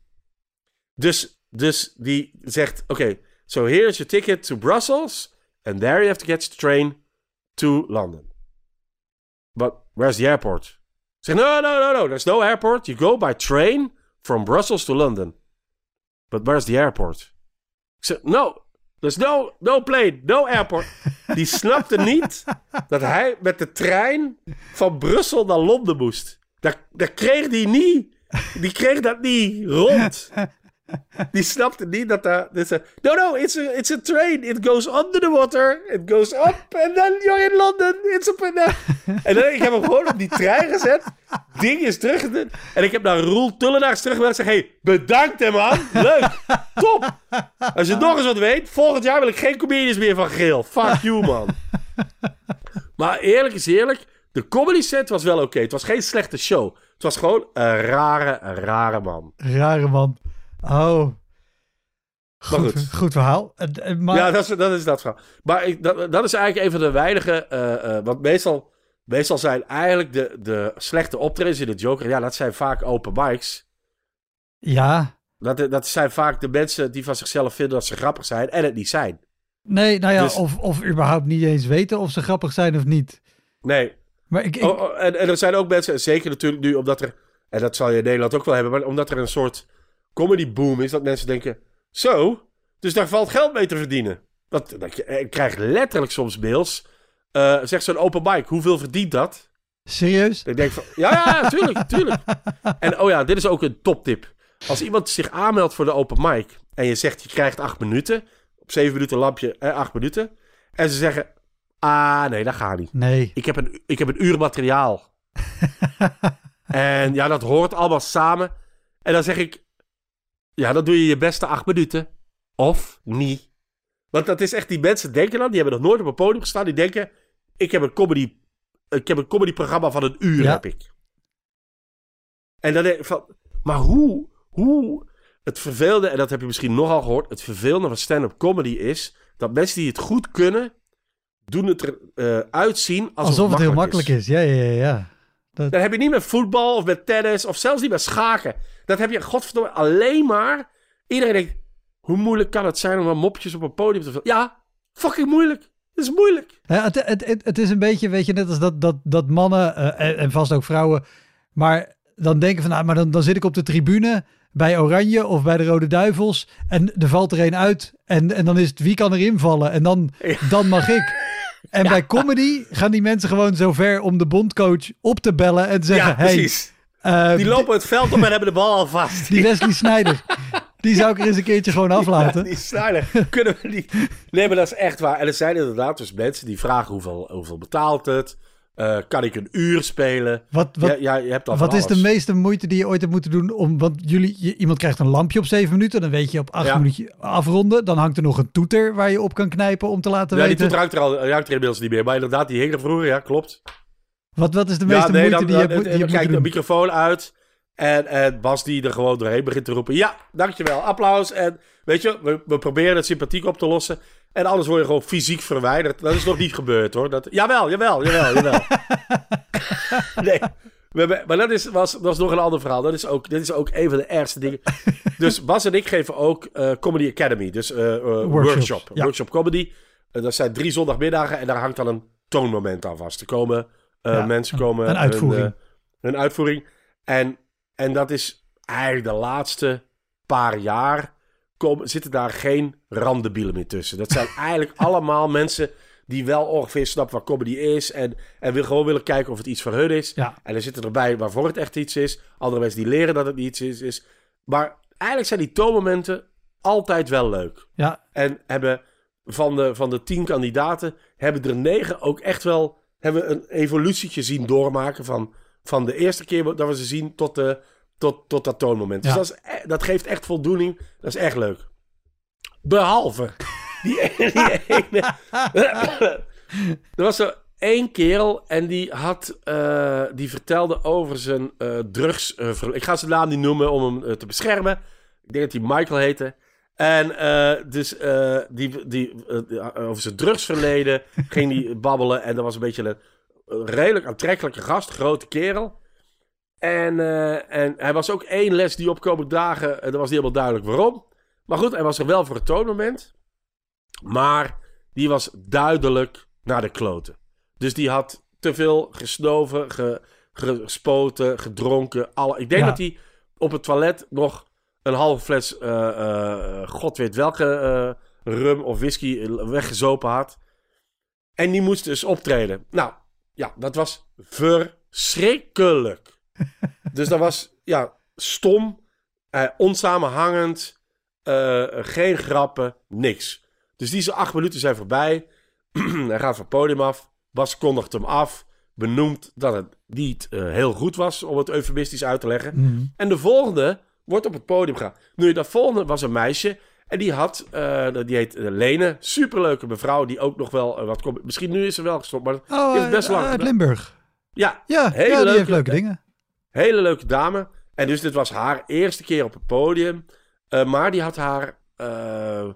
Dus, dus die zegt: Oké, so here's your ticket to Brussels. And there you have to get the train to London. But where's the airport? Ik zeg: No, no, no, no. There's no airport. You go by train from Brussels to London. But where's the airport? Ik zeg: No, there's no, no plane, no airport. Die snapte niet dat hij met de trein van Brussel naar Londen moest. Dat, kreeg hij niet. Die kreeg dat niet rond. Die snapte niet dat daar... No, no, it's a, it's a train. It goes under the water. It goes up. And then you're in London. It's up and. En dan, ik heb hem gewoon op die trein gezet. Ding is terug. En ik heb naar Roel Tullenaars teruggebeld. Ik zeg, hey, bedankt hè man. Leuk. Top. Als je nog eens wat weet. Volgend jaar wil ik geen comedians meer van Geel. Fuck you man. Maar eerlijk is eerlijk. De comedy set was wel oké. Het was geen slechte show. Het was gewoon een rare, rare man. Rare man. Oh. Maar Goed, goed. goed verhaal. Eh, eh, Maar, Ja, dat is dat, is dat verhaal. Maar ik, dat, dat is eigenlijk een van de weinige... eh, want meestal, meestal zijn eigenlijk de, de slechte optredens in de Joker... Ja, dat zijn vaak open mics. ja. Dat, dat zijn vaak de mensen die van zichzelf vinden dat ze grappig zijn... en het niet zijn. Nee, nou ja, Dus- of, of überhaupt niet eens weten of ze grappig zijn of niet. Nee. Maar ik, ik Oh, oh, en, en er zijn ook mensen, zeker natuurlijk nu, omdat er... En dat zal je in Nederland ook wel hebben... maar omdat er een soort comedy boom is... dat mensen denken... Zo, dus daar valt geld mee te verdienen. Dat, dat je, ik krijg letterlijk soms mails... eh zegt zo'n open mic, hoeveel verdient dat? serieus? Ik denk van, ja, ja, tuurlijk, tuurlijk. En oh ja, dit is ook een toptip. Als iemand zich aanmeldt voor de open mic en je zegt je krijgt acht minuten, op zeven minuten lampje, eh, acht minuten. En ze zeggen, ah nee, dat gaat niet. Nee. Ik heb een, ik heb een uur materiaal. en ja, dat hoort allemaal samen. En dan zeg ik, ja, dan doe je je beste acht minuten. Of niet. Want dat is echt, die mensen denken dan, die hebben nog nooit op een podium gestaan. Die denken, ik heb een comedy, ik heb een comedyprogramma van een uur, Ja. heb ik. En dan denk ik van, maar hoe, hoe, het vervelende, en dat heb je misschien nogal gehoord, het vervelende van stand-up comedy is, dat mensen die het goed kunnen, doen het eruit uitzien alsof, Alsof het heel makkelijk is. Ja, ja, ja. ja. Dat, Dat heb je niet met voetbal of met tennis of zelfs niet met schaken. Dat heb je, godverdomme, alleen maar. Iedereen denkt, hoe moeilijk kan het zijn om dan mopjes op een podium te vullen? Ja, fucking moeilijk. Het is moeilijk. Ja, het, het, het, het is een beetje, weet je, net als dat, dat, dat mannen eh, en, en vast ook vrouwen, maar dan denken van, nou, maar dan, dan zit ik op de tribune bij Oranje of bij de Rode Duivels en er valt er een uit en, en dan is het wie kan er invallen en dan, Ja. dan mag ik. En bij comedy gaan die mensen gewoon zo ver om de bondcoach op te bellen en te zeggen, ja, hey, precies. eh, Die lopen het veld op en hebben de bal al vast. die Wesley Sneijder, die zou ik er eens een keertje gewoon aflaten. Ja, die Snyder. Kunnen we niet. Nee, maar dat is echt waar. En er zijn inderdaad dus mensen die vragen hoeveel, hoeveel betaalt het? Eh, kan ik een uur spelen? Wat, wat, ja, ja, je hebt Wat is de meeste moeite die je ooit hebt moeten doen? Om, want jullie, je- iemand krijgt een lampje op zeven minuten. Dan weet je op acht Ja. minuten afronden. Dan hangt er nog een toeter waar je op kan knijpen om te laten Ja, die weten. toet ruikt er al er inmiddels niet meer. Maar inderdaad, die hing er vroeger. Ja, klopt. Wat, wat is de meeste ja, nee, moeite dan, die je hebt, moet- die je dan hebt kijkt de moeten doen? microfoon uit. En, en Bas die er gewoon doorheen begint te roepen. Ja, dankjewel, applaus. En weet je, we, we proberen het sympathiek op te lossen. En anders word je gewoon fysiek verwijderd. Dat is nog niet gebeurd hoor. Dat, jawel, jawel, jawel, jawel. nee. Hebben, maar dat is, was, dat is nog een ander verhaal. Dat is ook, dit is ook een van de ergste dingen. Dus Bas en ik geven ook eh, Comedy Academy. Dus eh, eh, workshop. ja. Workshop comedy. Dat zijn drie zondagmiddagen. En daar hangt dan een toonmoment aan vast. Er komen Ja, mensen komen... een uitvoering. Hun, hun uitvoering. En, en dat is eigenlijk de laatste paar jaar... Komen, zitten daar geen randebielen meer tussen. Dat zijn eigenlijk allemaal mensen die wel ongeveer snappen wat comedy is. En, en wil gewoon willen kijken of het iets voor hun is. Ja. En er zitten erbij waarvoor het echt iets is. Andere mensen die leren dat het niet iets is. is. Maar eigenlijk zijn die toonmomenten altijd wel leuk. Ja, En hebben van de, van de tien kandidaten... hebben er negen ook echt wel... hebben een evolutietje zien doormaken... van, van de eerste keer dat we ze zien tot, de, tot, tot dat toonmoment. Ja. Dus dat, is, e- dat geeft echt voldoening. Dat is echt leuk. Behalve die, ene- die ene... er was zo één kerel en die had... eh, die vertelde over zijn eh drugs... eh, ik ga zijn naam niet noemen om hem te beschermen. Ik denk dat hij Michael heette. En dus die, die, over zijn drugsverleden ging hij babbelen. En dat was een beetje een, een redelijk aantrekkelijke gast, grote kerel. En, eh, en hij was ook één les die opkomende dagen, en dat was niet helemaal duidelijk waarom. Maar goed, hij was er wel voor het toonmoment. Maar die was duidelijk naar de kloten. Dus die had te veel gesnoven, ge- gespoten, gedronken. Alle, ik denk Ja. dat hij op het toilet nog een halve fles, eh, eh, god weet welke eh, rum of whisky weggezopen had. En die moest dus optreden. Nou, ja, dat was verschrikkelijk. dus dat was, ja, stom, eh, onsamenhangend, eh, geen grappen, niks. Dus die acht minuten zijn voorbij. Hij gaat van het podium af. Bas kondigt hem af. Benoemt dat het niet eh, heel goed was, om het eufemistisch uit te leggen. Mhm. En de volgende wordt op het podium gaan. Nu, dat volgende was een meisje. En die had, eh, die heet Lene. Superleuke mevrouw, die ook nog wel wat komt. Misschien nu is ze wel gestopt, maar Oh, die heeft best lang uit. Limburg. Ja, Ja, Hele ja die leuke- heeft leuke dingen. Hele leuke dame. En dus dit was haar eerste keer op het podium. Eh, maar die had haar eh,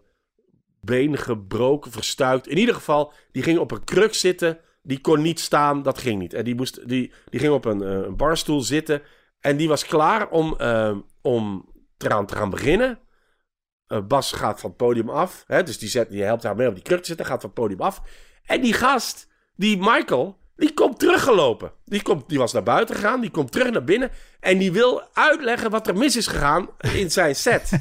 been gebroken, verstuikt. In ieder geval, die ging op een kruk zitten. Die kon niet staan, dat ging niet. En die, moest, die, die ging op een, eh, barstoel zitten. En die was klaar om, om eraan te gaan beginnen. Bas gaat van het podium af. Hè, dus die, zet, die helpt haar mee om die kruk te zitten. Gaat van het podium af. En die gast, die Michael, die komt teruggelopen. Die, komt, die was naar buiten gegaan. Die komt terug naar binnen. En die wil uitleggen wat er mis is gegaan in zijn set.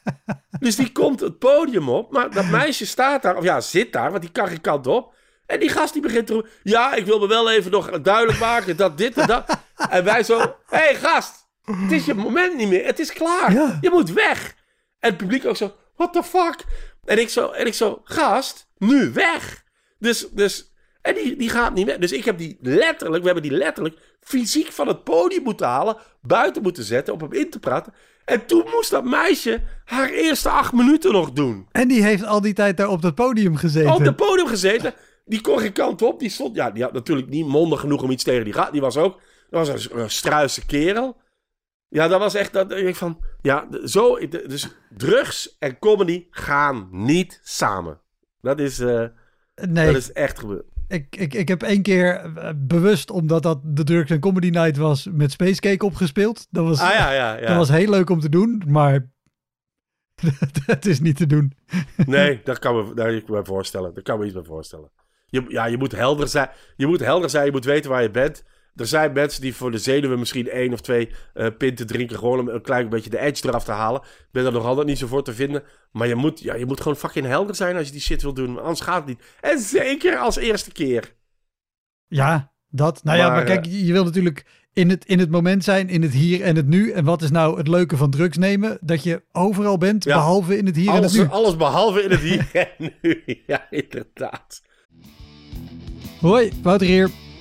dus die komt het podium op. Maar dat meisje staat daar. Of ja, zit daar. Want die kan geen kant op. En die gast die begint te roepen. Ja, ik wil me wel even nog duidelijk maken. Dat dit en dat. En wij zo. Hé hey, gast. Het is je moment niet meer. Het is klaar. Ja. Je moet weg. En het publiek ook zo. What the fuck? En ik zo, en ik zo gast, nu weg. Dus, dus en die, die gaat niet weg. Dus ik heb die letterlijk, we hebben die letterlijk fysiek van het podium moeten halen, buiten moeten zetten, op hem in te praten. En toen moest dat meisje haar eerste acht minuten nog doen. En die heeft al die tijd daar op dat podium gezeten. Op het podium gezeten. Die kon geen kant op. Die stond, ja, die had natuurlijk niet mondig genoeg om iets tegen die gaat. Die was ook, dat was een, een struise kerel. Ja, dat was echt, dat ik van, ja, zo, dus drugs en comedy gaan niet samen. Dat is, uh, nee. dat is echt gebeurd. Ik, ik, ik heb één keer eh, bewust, omdat dat de Drugs en Comedy Night was, met Space Cake opgespeeld. Dat was, ah, ja, ja, ja. dat was heel leuk om te doen, maar het is niet te doen. nee, dat kan me, daar kan me voorstellen. Dat kan me iets bij voorstellen. Je, ja, je moet helder zijn. Je moet helder zijn, je moet weten waar je bent. Er zijn mensen die voor de zenuwen misschien één of twee uh, pinten drinken. Gewoon om een klein beetje de edge eraf te halen. Ik ben er nog altijd niet zo voor te vinden. Maar je moet, ja, je moet gewoon fucking helder zijn als je die shit wil doen. Anders gaat het niet. En zeker als eerste keer. Ja, dat. Nou ja, maar kijk, eh, je wil natuurlijk in het, in het moment zijn, in het hier en het nu. En wat is nou het leuke van drugs nemen? Dat je overal bent, behalve in het hier alles, en het nu. Alles behalve in het hier en nu. Ja, inderdaad. Hoi, Wouter hier.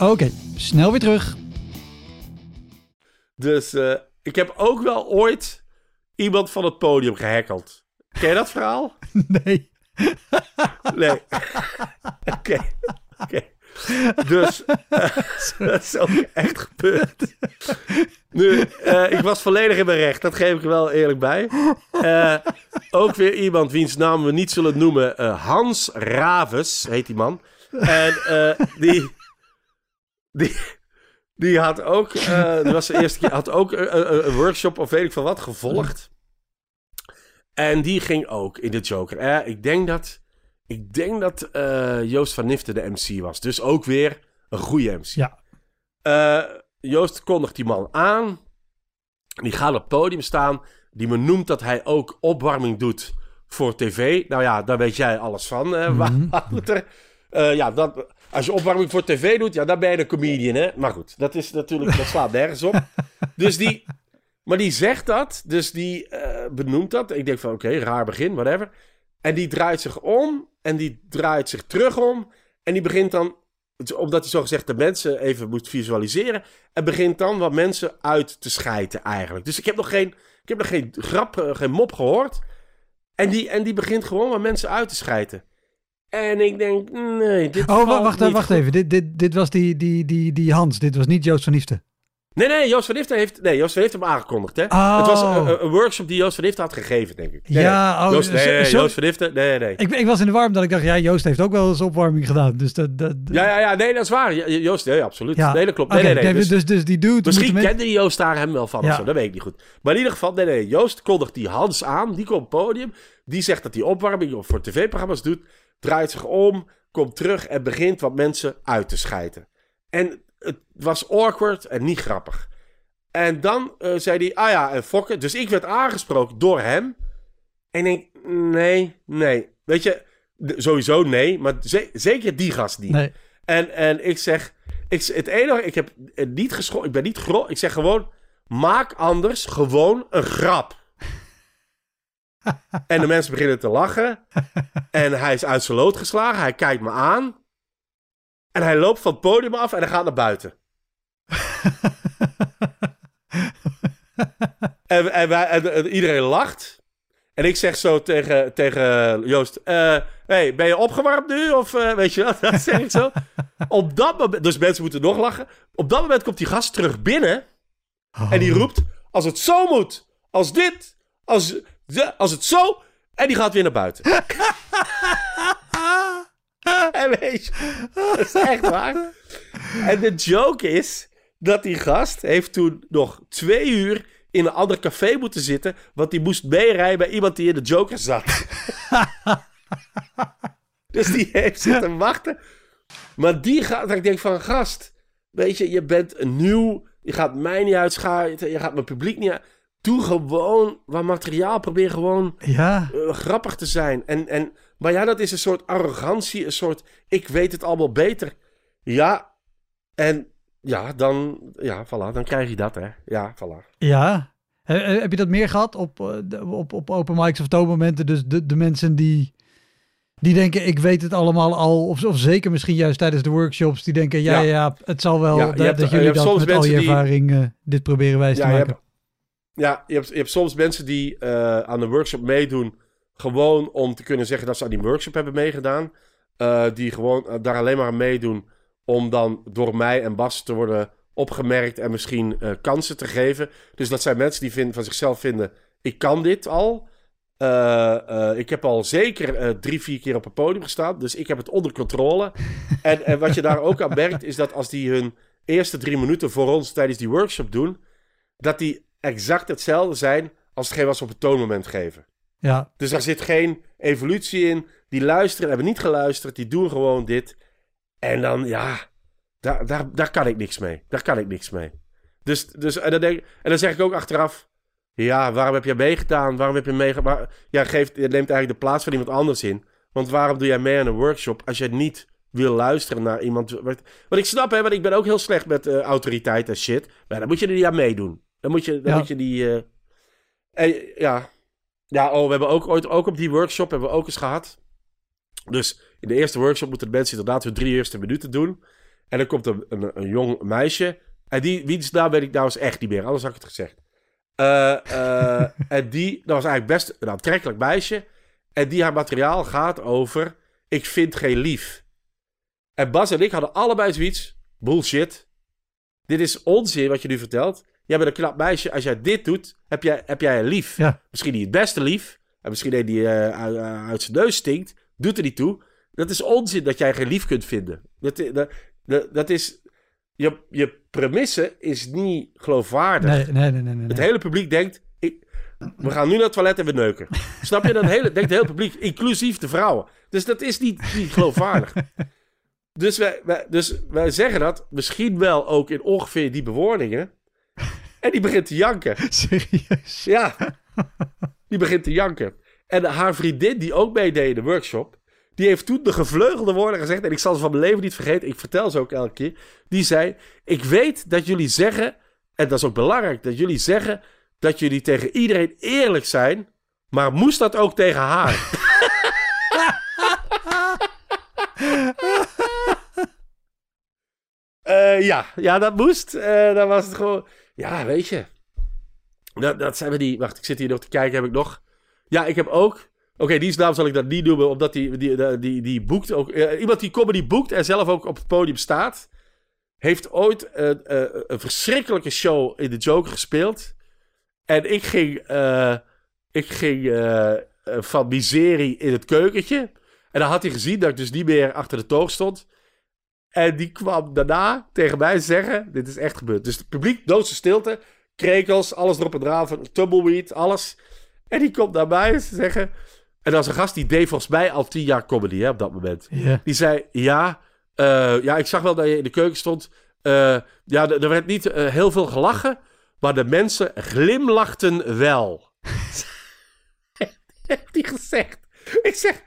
Oké, snel weer terug. Dus uh, ik heb ook wel ooit iemand van het podium gehackeld. Ken je dat verhaal? Nee. nee. Oké. Oké. Dus uh, dat is ook echt gebeurd. Nu, uh, ik was volledig in mijn recht. Dat geef ik er wel eerlijk bij. Uh, ook weer iemand wiens naam we niet zullen noemen. Hans Raves heet die man. En die, die, die had ook, uh, was de eerste keer, had ook een, een, workshop of weet ik van wat gevolgd. En die ging ook in de Joker. Ik denk dat, ik denk dat uh, Joost van Nifte de MC was. Dus ook weer een goede MC. Ja. Joost kondigt die man aan. Die gaat op het podium staan. Die benoemt dat hij ook opwarming doet voor tv. Nou ja, daar weet jij alles van, mm -hmm. Wouter. ja, dat, als je opwarming voor tv doet, ja, dan ben je een comedian, hè. Maar goed, dat is natuurlijk, dat slaat nergens op. Dus die, maar die zegt dat, dus die uh, benoemt dat. Ik denk van, oké, raar begin, whatever. En die draait zich om en die draait zich terug om. En die begint dan, omdat hij zogezegd de mensen even moet visualiseren. En begint dan wat mensen uit te schijten eigenlijk. Dus ik heb nog geen, ik heb nog geen grap, uh, geen mop gehoord. En die, en die begint gewoon wat mensen uit te schijten. En ik denk, nee, dit Oh, wacht, wacht even. Dit, dit, dit was die, die, die, die Hans. Dit was niet Joost van Liefde. Nee, nee, Joost van Liefde heeft, nee, Joost van Liefde hem aangekondigd. Hè? Oh. Het was een, een, workshop die Joost van Liefde had gegeven, denk ik. Nee, ja, oh, Joost, nee, nee, Joost van Liefde, nee, nee. Ik, ik was in de warm dat ik dacht, ja, Joost heeft ook wel eens opwarming gedaan. Dus dat, dat, ja, ja, ja, nee, dat is waar. Joost, nee, absoluut. Ja. Nee, dat klopt. Okay, nee, nee. Dus, dus, dus die dude... Misschien kende Joost daar hem wel van ja. of zo, dat weet ik niet goed. Maar in ieder geval, nee, nee, Joost kondigt die Hans aan, die komt op het podium. Die zegt dat hij opwarming voor tv-programma's doet, draait zich om komt terug en begint wat mensen uit te schijten. En het was awkward en niet grappig. En dan uh, zei hij, ah ja, en fokken. Dus ik werd aangesproken door hem. En ik denk, nee, nee. Weet je, sowieso nee, maar ze zeker die gast niet. Nee. En, en ik zeg, ik, het enige, ik heb niet geschoten, ik ben niet gro Ik zeg gewoon, maak anders gewoon een grap. en de mensen beginnen te lachen. En hij is uit zijn lood geslagen. Hij kijkt me aan. En hij loopt van het podium af en hij gaat naar buiten. en, en, wij, en, iedereen lacht. En ik zeg zo tegen, tegen Joost: uh, hey, Ben je opgewarmd nu? Of uh, weet je wat? Dat zeg ik zo. Op dat moment, dus mensen moeten nog lachen. Op dat moment komt die gast terug binnen. En die roept: Als het zo moet, als dit, als als het zo... En die gaat weer naar buiten. en weet je, dat is echt waar. En de joke is dat die gast heeft toen nog twee uur in een ander café moeten zitten. Want die moest meerijden bij iemand die in de Joker zat. dus die heeft zitten wachten. Maar die gaat, ik denk van, gast, weet je, je bent nieuw, je gaat mij niet uitschakelen, je gaat mijn publiek niet uit. Doe gewoon wat materiaal, probeer gewoon Ja, eh, grappig te zijn. En, en, maar ja, dat is een soort arrogantie, een soort, ik weet het allemaal beter. Ja, en ja, dan, ja, voilà, dan krijg je dat, hè. Ja, voilà. ja. He- he- heb je dat meer gehad op, eh, op, op open mics of toonmomenten? Dus de, de mensen die, die denken, ik weet het allemaal al. Of, of zeker misschien juist tijdens de workshops. Die denken, ja, ja, Ja. het zal wel Ja, dat, hebt- dat je jullie dat met al je die- ervaring eh, dit proberen wijs te maken. Ja, je hebt, je hebt soms mensen die eh, aan de workshop meedoen. Gewoon om te kunnen zeggen dat ze aan die workshop hebben meegedaan. Eh, die gewoon eh, daar alleen maar aan meedoen. Om dan door mij en Bas te worden opgemerkt. En misschien kansen te geven. Dus dat zijn mensen die van zichzelf vinden. Ik kan dit al. Ik heb al zeker drie, vier keer op het podium gestaan. Dus ik heb het onder controle. en, en wat je daar ook aan merkt. Is dat als die hun eerste drie minuten voor ons tijdens die workshop doen. Dat die exact hetzelfde zijn als hetgeen wat ze op het toonmoment geven. Ja, Dus daar zit geen evolutie in. Die luisteren, hebben niet geluisterd, die doen gewoon dit. En dan, ja, daar, daar, daar kan ik niks mee. Daar kan ik niks mee. Dus, dus en, dan denk, en dan zeg ik ook achteraf, ja, waarom heb jij meegedaan? Waarom heb je meegedaan? Ja, geeft, je neemt eigenlijk de plaats van iemand anders in. Want waarom doe jij mee aan een workshop als je niet wil luisteren naar iemand? Wat, wat ik snap, hè, want ik ben ook heel slecht met eh, autoriteit en shit. Maar dan moet je er niet aan meedoen. Dan moet je, dan Ja. moet je die... eh, en, ja, ja, oh, we hebben ook ooit, ook op die workshop hebben we ook eens gehad. Dus in de eerste workshop moeten de mensen inderdaad hun drie eerste minuten doen. En dan komt een, een, een jong meisje. En die, wiens naam weet ik nou eens echt niet meer, anders had ik het gezegd. Eh, eh, en die, dat was eigenlijk best een aantrekkelijk meisje. En die haar materiaal gaat over, ik vind geen lief. En Bas en ik hadden allebei zoiets, bullshit. Dit is onzin wat je nu vertelt. Jij bent een knap meisje, als jij dit doet, heb jij, heb jij een lief. Ja. Misschien niet het beste lief. En misschien een die eh, uit, uit zijn neus stinkt. Doet er niet toe. Dat is onzin dat jij geen lief kunt vinden. Dat, dat, dat, dat is... Je, je premisse is niet geloofwaardig. nee, nee, nee, nee. nee. Het hele publiek denkt... Ik, we gaan nu naar het toilet en we neuken. Snap je? Dat hele, denkt het hele publiek, inclusief de vrouwen. Dus dat is niet, niet geloofwaardig. Dus wij, wij, dus wij zeggen dat misschien wel ook in ongeveer die bewoordingen. En die begint te janken. Serieus. Ja, die begint te janken. En haar vriendin, die ook meedeed in de workshop, die heeft toen de gevleugelde woorden gezegd. En ik zal ze van mijn leven niet vergeten. Ik vertel ze ook elke keer. Die zei: Ik weet dat jullie zeggen, en dat is ook belangrijk, dat jullie zeggen dat jullie tegen iedereen eerlijk zijn. Maar moest dat ook tegen haar? Eh, ja, ja, dat moest. Eh dan was het gewoon. Ja, weet je. Dat, dat zijn we die. Wacht, ik zit hier nog te kijken. Heb ik nog. Ja, ik heb ook. Oké, die naam zal ik dat niet noemen, omdat die, die, die, die, boekt ook. eh, iemand die comedy boekt en zelf ook op het podium staat. Heeft ooit eh, eh, een verschrikkelijke show in de Joker gespeeld. En ik ging. ik ging van miserie in het keukentje. En dan had hij gezien dat ik dus niet meer achter de toog stond. En die kwam daarna tegen mij zeggen: Dit is echt gebeurd. Dus het publiek, doodse stilte, krekels, alles erop en eraan, van tumbleweed, alles. En die komt naar mij zeggen. En dat was een gast die deed volgens mij al tien jaar comedy hè, op dat moment. Die zei: Ja, eh, ja ik zag wel dat je in de keuken stond. Eh, ja, er er werd niet eh, heel veel gelachen, maar de mensen glimlachten wel. Heeft hij gezegd. Ik zeg: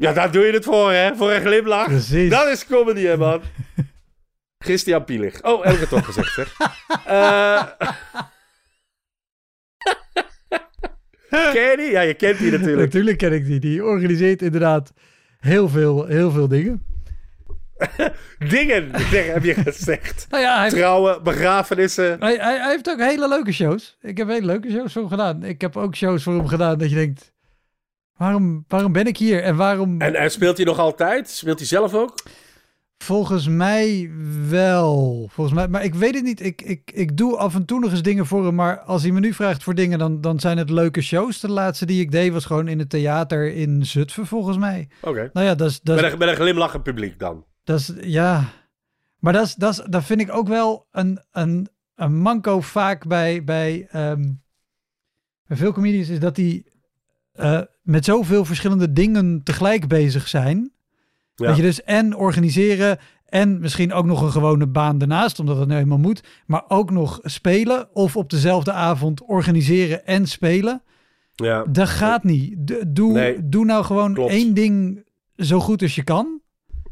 Ja, daar doe je het voor, hè? Voor een glimlach. Precies. Dat is comedy, hè, man. Christian Pielig. Oh, heb ik het toch gezegd, zeg. Eh ken je die? Ja, je kent die natuurlijk. Natuurlijk ken ik die. Die organiseert inderdaad heel veel, heel veel dingen. Dingen, heb je gezegd. Nou ja, hij, Trouwen, begrafenissen. hij, hij, hij heeft ook hele leuke shows. Ik heb hele leuke shows voor hem gedaan. Ik heb ook shows voor hem gedaan dat je denkt... Waarom, waarom ben ik hier? En waarom... En, en speelt hij nog altijd? Speelt hij zelf ook? Volgens mij wel. Volgens mij, maar ik weet het niet. Ik, ik, ik doe af en toe nog eens dingen voor hem. Maar als hij me nu vraagt voor dingen, dan, dan zijn het leuke shows. De laatste die ik deed was gewoon in het theater in Zutphen, volgens mij. Oké. Nou ja, dat is... Met, een, met een glimlachend publiek dan. Dat is, ja. Maar dat, is, dat, is, dat vind ik ook wel een, een, een manco vaak bij, bij, ehm, bij veel comedians, is dat die eh, met zoveel verschillende dingen tegelijk bezig zijn. Ja. Dat je dus en organiseren en misschien ook nog een gewone baan ernaast, omdat het nu eenmaal moet. Maar ook nog spelen of op dezelfde avond organiseren en spelen. ja. Dat gaat niet. Doe, Nee, doe nou gewoon klopt. één ding zo goed als je kan.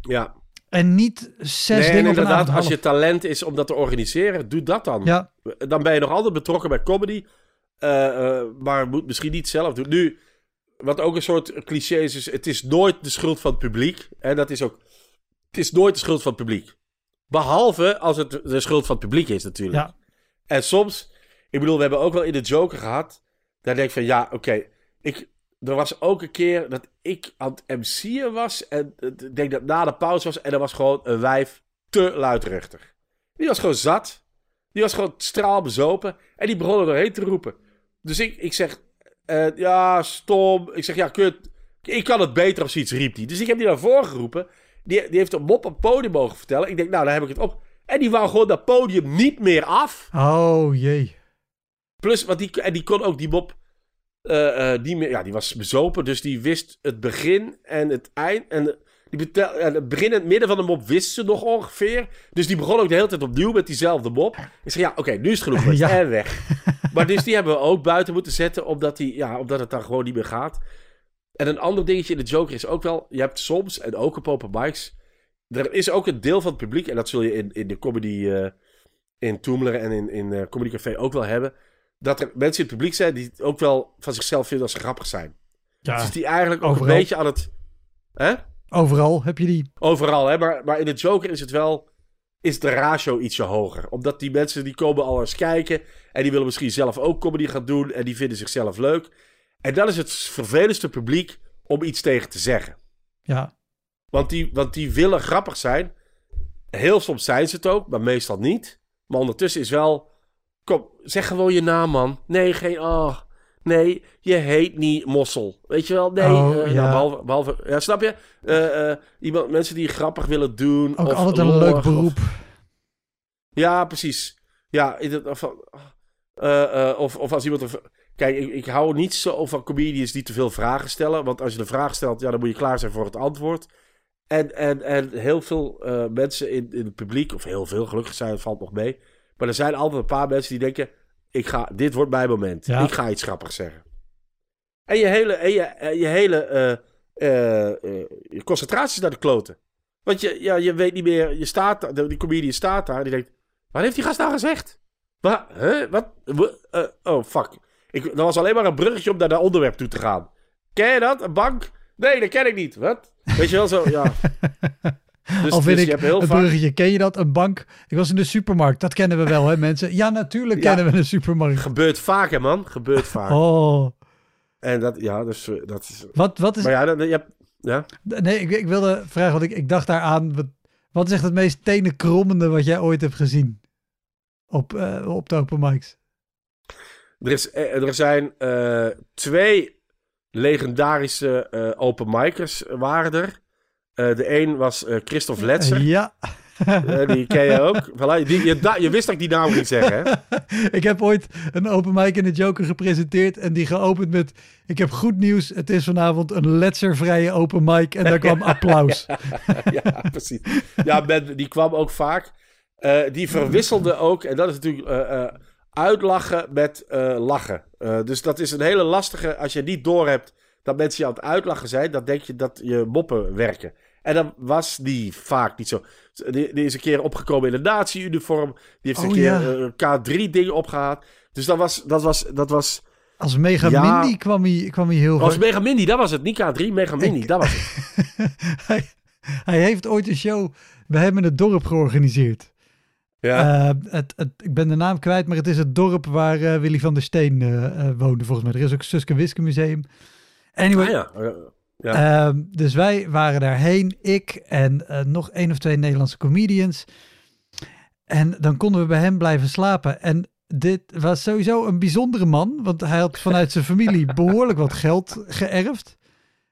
ja. En niet zes Nee, en dingen inderdaad, avond. als je talent is om dat te organiseren, doe dat dan. Ja, Dan ben je nog altijd betrokken bij comedy. eh, eh, maar moet misschien niet zelf doen. Nu, wat ook een soort cliché is, is het is nooit de schuld van het publiek. En dat is ook... Het is nooit de schuld van het publiek. Behalve als het de schuld van het publiek is natuurlijk. ja, En soms, ik bedoel, we hebben ook wel in de Joker gehad. Daar denk ik van, ja, oké. ik, er was ook een keer dat ik aan het MC'en was. En eh, ik denk dat na de pauze was. En er was gewoon een wijf te luidruchtig. Die was gewoon zat. Die was gewoon straalbezopen. En die begon er doorheen te roepen. Dus ik, ik zeg, ja, stom. Ik zeg, ja, kut. Ik kan het beter of zoiets, riep die. Dus ik heb die naar voren geroepen. Die, die heeft een mop op het podium mogen vertellen. Ik denk, nou, dan heb ik het op. En die wou gewoon dat podium niet meer af. oh jee. Plus, want die, en die kon ook die mop eh, niet meer... Ja, die was bezopen, dus die wist het begin en het eind. En die betel, en het begin en het midden van de mop wist ze nog ongeveer. Dus die begon ook de hele tijd opnieuw met diezelfde mop. Ik zeg, ja, oké, nu is het genoeg geweest. Ja. En weg. maar dus die hebben we ook buiten moeten zetten, omdat, die, ja, omdat het dan gewoon niet meer gaat. En een ander dingetje in de Joker is ook wel... Je hebt soms, en ook op open mics... Er is ook een deel van het publiek, en dat zul je in, in de comedy... eh, in Toemler en in, in eh, Comedy Café ook wel hebben... dat er mensen in het publiek zijn die ook wel van zichzelf vinden dat ze grappig zijn. Ja, Dus die eigenlijk ook overal. een beetje aan het... Hè? Overal heb je die. Overal, hè? Maar, maar in de Joker is het wel... Is de ratio ietsje hoger. Omdat die mensen die komen al eens kijken... en die willen misschien zelf ook comedy gaan doen... en die vinden zichzelf leuk. En dat is het vervelendste publiek om iets tegen te zeggen. Ja, Want die, want die willen grappig zijn. Heel soms zijn ze het ook, maar meestal niet. Maar ondertussen is wel... Kom, zeg gewoon je naam, man. Nee, geen... Oh, nee, je heet niet Mossel. Weet je wel? Nee, Oh, eh, ja. nou, behalve, behalve... Ja, snap je? Eh, iemand, mensen die grappig willen doen. ook of altijd een leuk of- beroep. ja, precies. Ja, of, of, of als iemand... een- Kijk, ik, ik hou niet zo van comedians die te veel vragen stellen. Want als je de vraag stelt, ja, dan moet je klaar zijn voor het antwoord. En, en, en heel veel mensen in, in het publiek, of heel veel, gelukkig zijn, het valt nog mee. Maar er zijn altijd een paar mensen die denken: ik ga, dit wordt mijn moment. Ja. Ik ga iets grappigs zeggen. En je hele, en je, en je hele eh, eh, eh, je concentratie is naar de kloten. Want je, ja, je weet niet meer, je staat, die comedian staat daar, die denkt: wat heeft die gast nou gezegd? Wat? Huh? Wat? Wa- eh, oh, fuck. Ik, dat was alleen maar een bruggetje om naar dat onderwerp toe te gaan. Ken je dat? Een bank? Nee, dat ken ik niet. Wat? Weet je wel zo, ja. Dus, Al vind dus ik je hebt heel een vaak... bruggetje. Ken je dat? Een bank. Ik was in de supermarkt. Dat kennen we wel, hè, mensen? Ja, natuurlijk Ja. kennen we een supermarkt. Gebeurt vaak, hè, man. Gebeurt vaak. Oh, En dat, ja, dus, eh, dat is... wat, wat is... Maar ja, dan, je hebt... Ja? Nee, ik, ik wilde vragen, want ik, ik dacht daaraan... Wat, wat is echt het meest tenenkrommende wat jij ooit hebt gezien? Op, eh, op de open mics. Er, is, eh, er zijn twee legendarische eh open micers waren er. Eh, de een was eh Christophe Letzer. Ja, Eh, die ken je ook. Voilà, die, je, je wist dat ik die naam ging zeggen, hè? ik heb ooit een open mic in de Joker gepresenteerd en die geopend met... Ik heb goed nieuws, het is vanavond een letservrije open mic en daar kwam applaus. ja, precies. Ja, Ben, die kwam ook vaak. Die verwisselde ook, en dat is natuurlijk uitlachen met lachen. Dus dat is een hele lastige, als je niet doorhebt dat mensen je aan het uitlachen zijn, dan denk je dat je moppen werken. En dan was die vaak niet zo. Die, die is een keer opgekomen in een nazi-uniform. Die heeft Oh, een keer ja. eh, een K3-ding opgehaald. Dus dat was, dat was, dat was... Als Mega Ja. Mindy kwam hij, kwam hij heel vaak. Mega Mini, dat was het. Niet K3, Mega Mini, dat was het. hij, hij heeft ooit een show bij hem in het dorp georganiseerd. Ja. Eh, het, het, ik ben de naam kwijt, maar het is het dorp waar eh, Willy van der Steen eh, woonde volgens mij. Er is ook Suske Wiske Museum. Anyway, Ah, ja. Eh, ja. Ehm, dus wij waren daarheen, ik en eh, nog één of twee Nederlandse comedians. En dan konden we bij hem blijven slapen. En dit was sowieso een bijzondere man, want hij had vanuit zijn familie behoorlijk wat geld geërfd.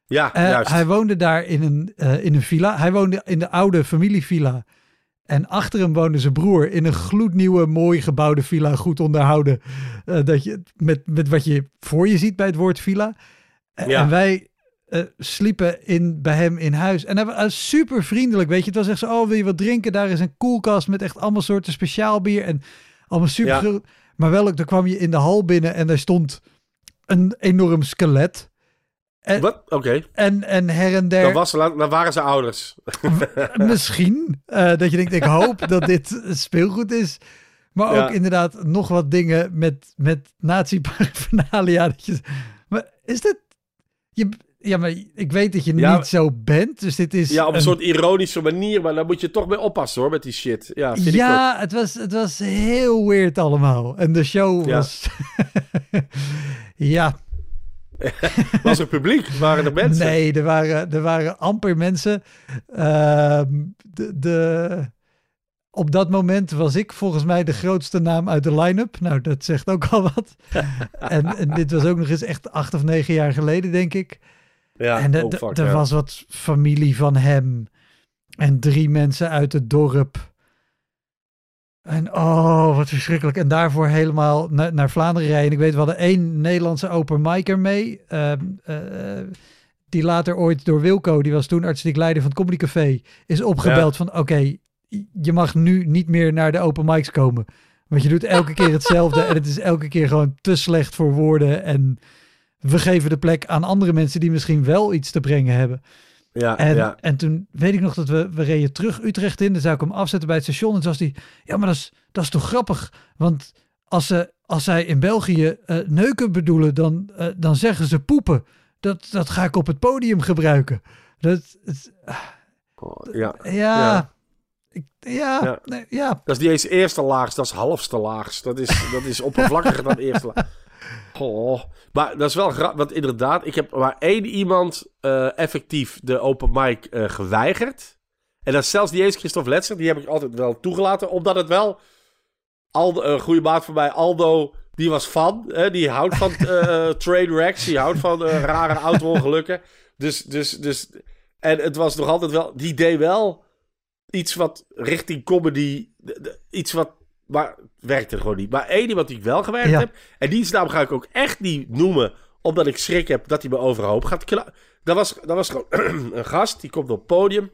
ja, Eh, juist. hij woonde daar in een, eh, in een villa. Hij woonde in de oude familievilla. En achter hem woonde zijn broer in een gloednieuwe, mooi gebouwde villa, goed onderhouden. dat je, met, met wat je voor je ziet bij het woord villa. Ja. En wij eh, sliepen in, bij hem in huis. En hij was super vriendelijk, weet je. Het was echt zo, oh, wil je wat drinken? Daar is een koelkast met echt allemaal soorten speciaal bier. En allemaal super... Ja. Maar wel ook, dan kwam je in de hal binnen en daar stond een enorm skelet. En, Wat? Oké. en, en her en der... Dan, was, dan waren ze ouders. Misschien. eh, dat je denkt, ik hoop dat dit speelgoed is. Maar ook inderdaad nog wat dingen met, met nazi-paraphernalia. Dat je- Maar is dit... Je, ja, maar ik weet dat je Ja. niet zo bent. Dus dit is... Ja, op een soort ironische manier, maar daar moet je toch mee oppassen hoor, met die shit. Ja, vind ik. Ja, het was, het was heel weird allemaal. En de show Ja. was... ja, Was er publiek? Waren er mensen? nee, er waren, er waren amper mensen. Ehm, de, de, op dat moment was ik volgens mij de grootste naam uit de line-up. Nou, dat zegt ook al wat. en, en dit was ook nog eens echt acht of negen jaar geleden, denk ik. Ja, en oh, er ja. was wat familie van hem. En drie mensen uit het dorp. En oh, wat verschrikkelijk. En daarvoor helemaal na- naar Vlaanderen rijden. Ik weet, we hadden één Nederlandse open micer mee. ehm, eh, die later ooit door Wilco, die was toen artistiek leider van het Comedy Café, is opgebeld van oké, je mag nu niet meer naar de open mics komen. Want je doet elke keer hetzelfde en het is elke keer gewoon te slecht voor woorden. En we geven de plek aan andere mensen die misschien wel iets te brengen hebben. Ja, En, ja. en toen weet ik nog dat we, we reden terug Utrecht in. Dan zou ik hem afzetten bij het station. En toen was hij, ja, maar dat is, dat is toch grappig? Want als, ze, als zij in België eh, neuken bedoelen, dan, eh, dan zeggen ze poepen. Dat, dat ga ik op het podium gebruiken. Dat, het- Oh, ja. ja, ja, Ja. nee, ja. Dat is niet eens eerste laagst, dat is halfste laagst. Dat is, dat is oppervlakkiger dan eerste laagst. Maar dat is wel grappig, want inderdaad, ik heb maar één iemand eh, effectief de open mic eh, geweigerd. En dat is zelfs niet eens Christophe Letzer, die heb ik altijd wel toegelaten, omdat het wel... Aldo, een goede maat van mij, Aldo, die was fan. Hè, die houdt van eh trainwrecks, die houdt van rare auto-ongelukken. Dus, dus, dus... En het was nog altijd wel... Die deed wel iets wat richting comedy... Iets wat... Maar het werkte gewoon niet. Maar één iemand die ik wel gewerkt Ja. heb... En die naam ga ik ook echt niet noemen... Omdat ik schrik heb dat hij me overhoop gaat kla- Dat was, dat was gewoon een gast. Die komt op het podium.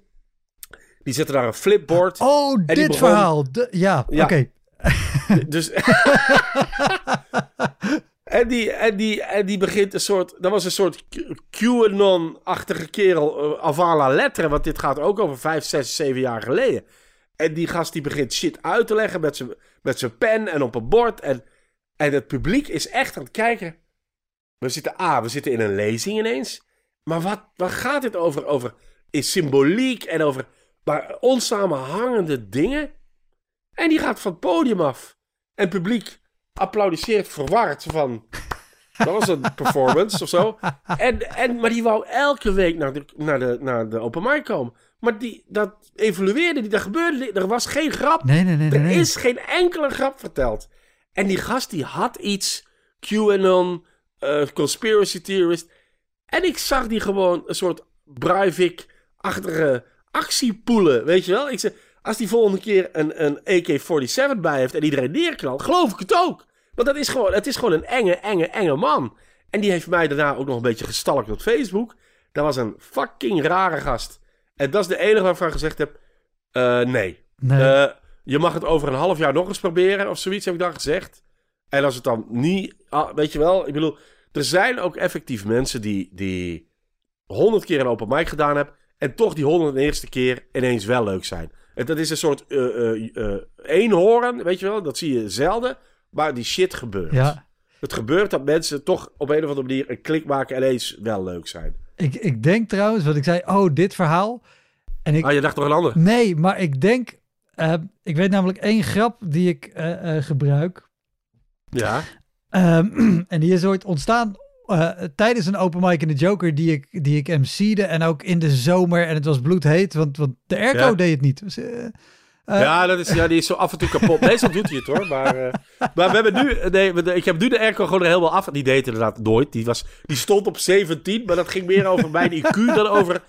Die zette daar een flipboard. Oh, dit begon- verhaal. De- ja, Ja. oké. Dus... en, die, en, die, en die begint een soort... Dat was een soort QAnon-achtige kerel. Uh, avant la lettre. Want dit gaat ook over vijf, zes, zeven jaar geleden. En die gast die begint shit uit te leggen met zijn, met zijn pen en op een bord. En, en het publiek is echt aan het kijken. We zitten, ah, we zitten in een lezing ineens. Maar wat, wat gaat dit over? Over is symboliek en over maar onsamenhangende dingen. En die gaat van het podium af. En het publiek applaudisseert verward van... Dat was een performance of zo. En, en, maar die wou elke week naar de, naar de, naar de open mic komen. Maar die, dat evolueerde niet. Er gebeurde. Er was geen grap. Nee, nee, nee. Er nee. is geen enkele grap verteld. En die gast die had iets. QAnon, eh, conspiracy theorist. En ik zag die gewoon een soort Breivik-achtige actie poelen. Weet je wel? Ik zeg, als die volgende keer een, een AK-47 bij heeft en iedereen neerknalt, geloof ik het ook. Want dat is gewoon, het is gewoon een enge, enge, enge man. En die heeft mij daarna ook nog een beetje gestalkt op Facebook. Dat was een fucking rare gast. En dat is de enige waarvan ik gezegd heb, eh, nee. Nee. Eh, je mag het over een half jaar nog eens proberen of zoiets, heb ik dan gezegd. En als het dan niet, ah, weet je wel, ik bedoel, er zijn ook effectief mensen die, die honderd keer een open mic gedaan hebben en toch die honderd eerste keer ineens wel leuk zijn. En dat is een soort eh eh, eenhoorn, weet je wel, dat zie je zelden, maar die shit gebeurt. ja. Het gebeurt dat mensen toch op een of andere manier een klik maken en ineens wel leuk zijn. Ik, ik denk trouwens, wat ik zei, oh, dit verhaal. En ik, Ah, je dacht toch een ander? Nee, maar ik denk, eh, ik weet namelijk één grap die ik eh, eh, gebruik. Ja. Ehm, en die is ooit ontstaan tijdens een open mic in de Joker die ik, die ik MC'de. En ook in de zomer. En het was bloedheet, want, want de airco Ja. deed het niet. Dus, eh, eh, ja, dat is, ja, die is zo af en toe kapot. Meestal doet hij het hoor. Maar, eh, maar we hebben nu. Nee, we- ik heb nu de airco gewoon er helemaal af. Die deed inderdaad nooit. Die, was, die stond op 17, maar dat ging meer over mijn IQ dan over.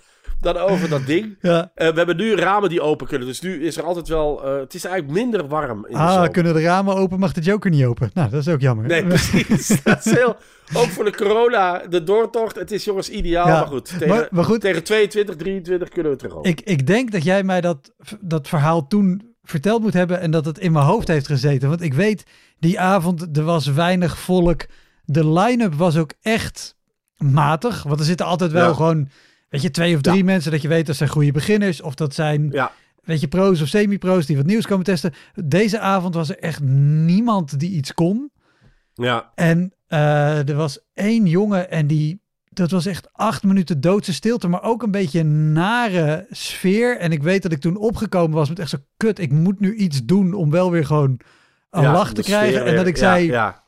Dan over dat ding. Ja. Eh, we hebben nu ramen die open kunnen. Dus nu is er altijd wel... eh, het is eigenlijk minder warm in Ah, kunnen de ramen open, mag de Joker niet open. Nou, dat is ook jammer. Nee, precies. dat is heel... Ook voor de corona, de doortocht. Het is jongens ideaal. Ja, Maar goed, tegen, maar, maar goed, tegen 22, 23 kunnen we terug over. ik, ik denk dat jij mij dat, dat verhaal toen verteld moet hebben en dat het in mijn hoofd heeft gezeten. Want ik weet, die avond, er was weinig volk. De line-up was ook echt matig. Want er zitten altijd wel Ja. gewoon, weet je, twee of drie mensen dat je weet dat zijn goede beginners. Of dat zijn, Ja, weet je, pro's of semi-pro's die wat nieuws komen testen. Deze avond was er echt niemand die iets kon. ja. En eh, er was één jongen en die, dat was echt acht minuten doodse stilte, maar ook een beetje een nare sfeer. En ik weet dat ik toen opgekomen was met echt zo, kut, ik moet nu iets doen om wel weer gewoon een Ja, lach te krijgen. sfeer En dat ik Ja, zei, Ja,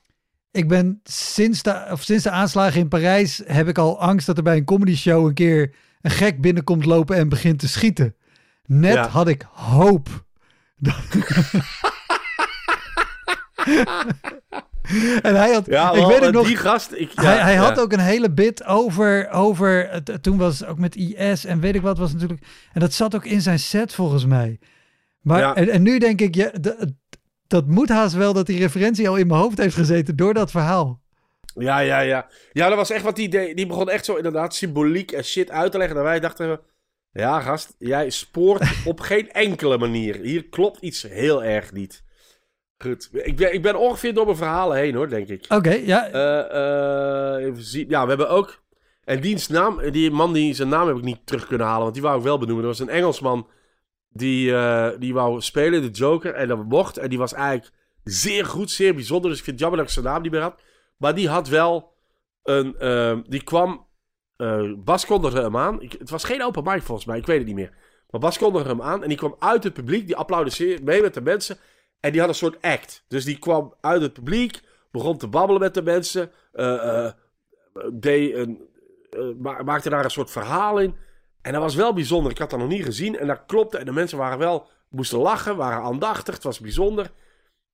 ik ben sinds de, of sinds de aanslagen in Parijs heb ik al angst dat er bij een comedy show een keer een gek binnenkomt lopen en begint te schieten. Net Ja. had ik hoop. en hij had, ja ik weet het eh, nog, die gast... Ik, ja, hij, had ook een hele bit over, over het, toen was ook met IS en weet ik wat was natuurlijk. En dat zat ook in zijn set volgens mij. Maar en, en nu denk ik, ja, dat moet haast wel dat die referentie al in mijn hoofd heeft gezeten door dat verhaal. Ja, ja, ja. Ja, dat was echt wat die deed. Die begon echt zo inderdaad symboliek en shit uit te leggen. En wij dachten, ja gast, jij spoort op geen enkele manier. Hier klopt iets heel erg niet. Goed, ik ben, ik ben ongeveer door mijn verhalen heen hoor, denk ik. Oké, ja. Eh, eh, even zien. Ja, we hebben ook... En diens naam, die man die zijn naam heb ik niet terug kunnen halen, want die wou ik wel benoemen. Dat was een Engelsman die, eh, die wou spelen, de Joker, en dat mocht. En die was eigenlijk zeer goed, zeer bijzonder. Dus ik vind het jammer dat ik zijn naam niet meer had. Maar die had wel een... eh, die kwam... eh, Bas kondigde hem aan. Het was geen open mic volgens mij, ik weet het niet meer. Maar Bas kondigde hem aan en die kwam uit het publiek. Die applaudisseerde mee met de mensen. En die had een soort act. Dus die kwam uit het publiek, begon te babbelen met de mensen. eh, deed een, ma- maakte daar een soort verhaal in. En dat was wel bijzonder. Ik had dat nog niet gezien. En dat klopte. En de mensen waren wel, moesten lachen, waren aandachtig. Het was bijzonder.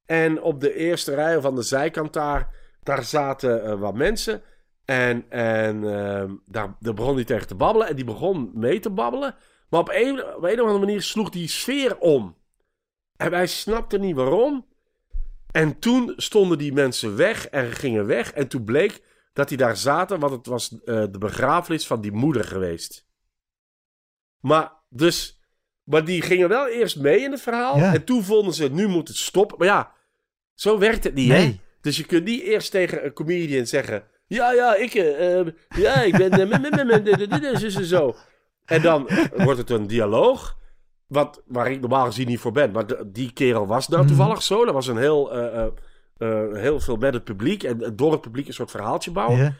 En op de eerste rij aan de zijkant daar, daar zaten eh, wat mensen. En, en ehm, daar, daar begon hij tegen te babbelen. En die begon mee te babbelen. Maar op een, op een of andere manier sloeg die sfeer om. En wij snapten niet waarom. En toen stonden die mensen weg en gingen weg. En toen bleek dat die daar zaten, want het was eh, de begrafenis van die moeder geweest. Maar dus, maar die gingen wel eerst mee in het verhaal. Ja. En toen vonden ze, nu moet het stoppen. Maar ja, zo werkt het niet, hè? Dus je kunt niet eerst tegen een comedian zeggen... Ja, ja, ik, eh, ja, ik ben... dit- is en zo. En dan wordt het een dialoog. Wat, waar ik normaal gezien niet voor ben. Maar de- die kerel was nou toevallig zo. Dat was een heel, eh, eh, heel veel met het publiek. En door het publiek een soort verhaaltje bouwen. Ja.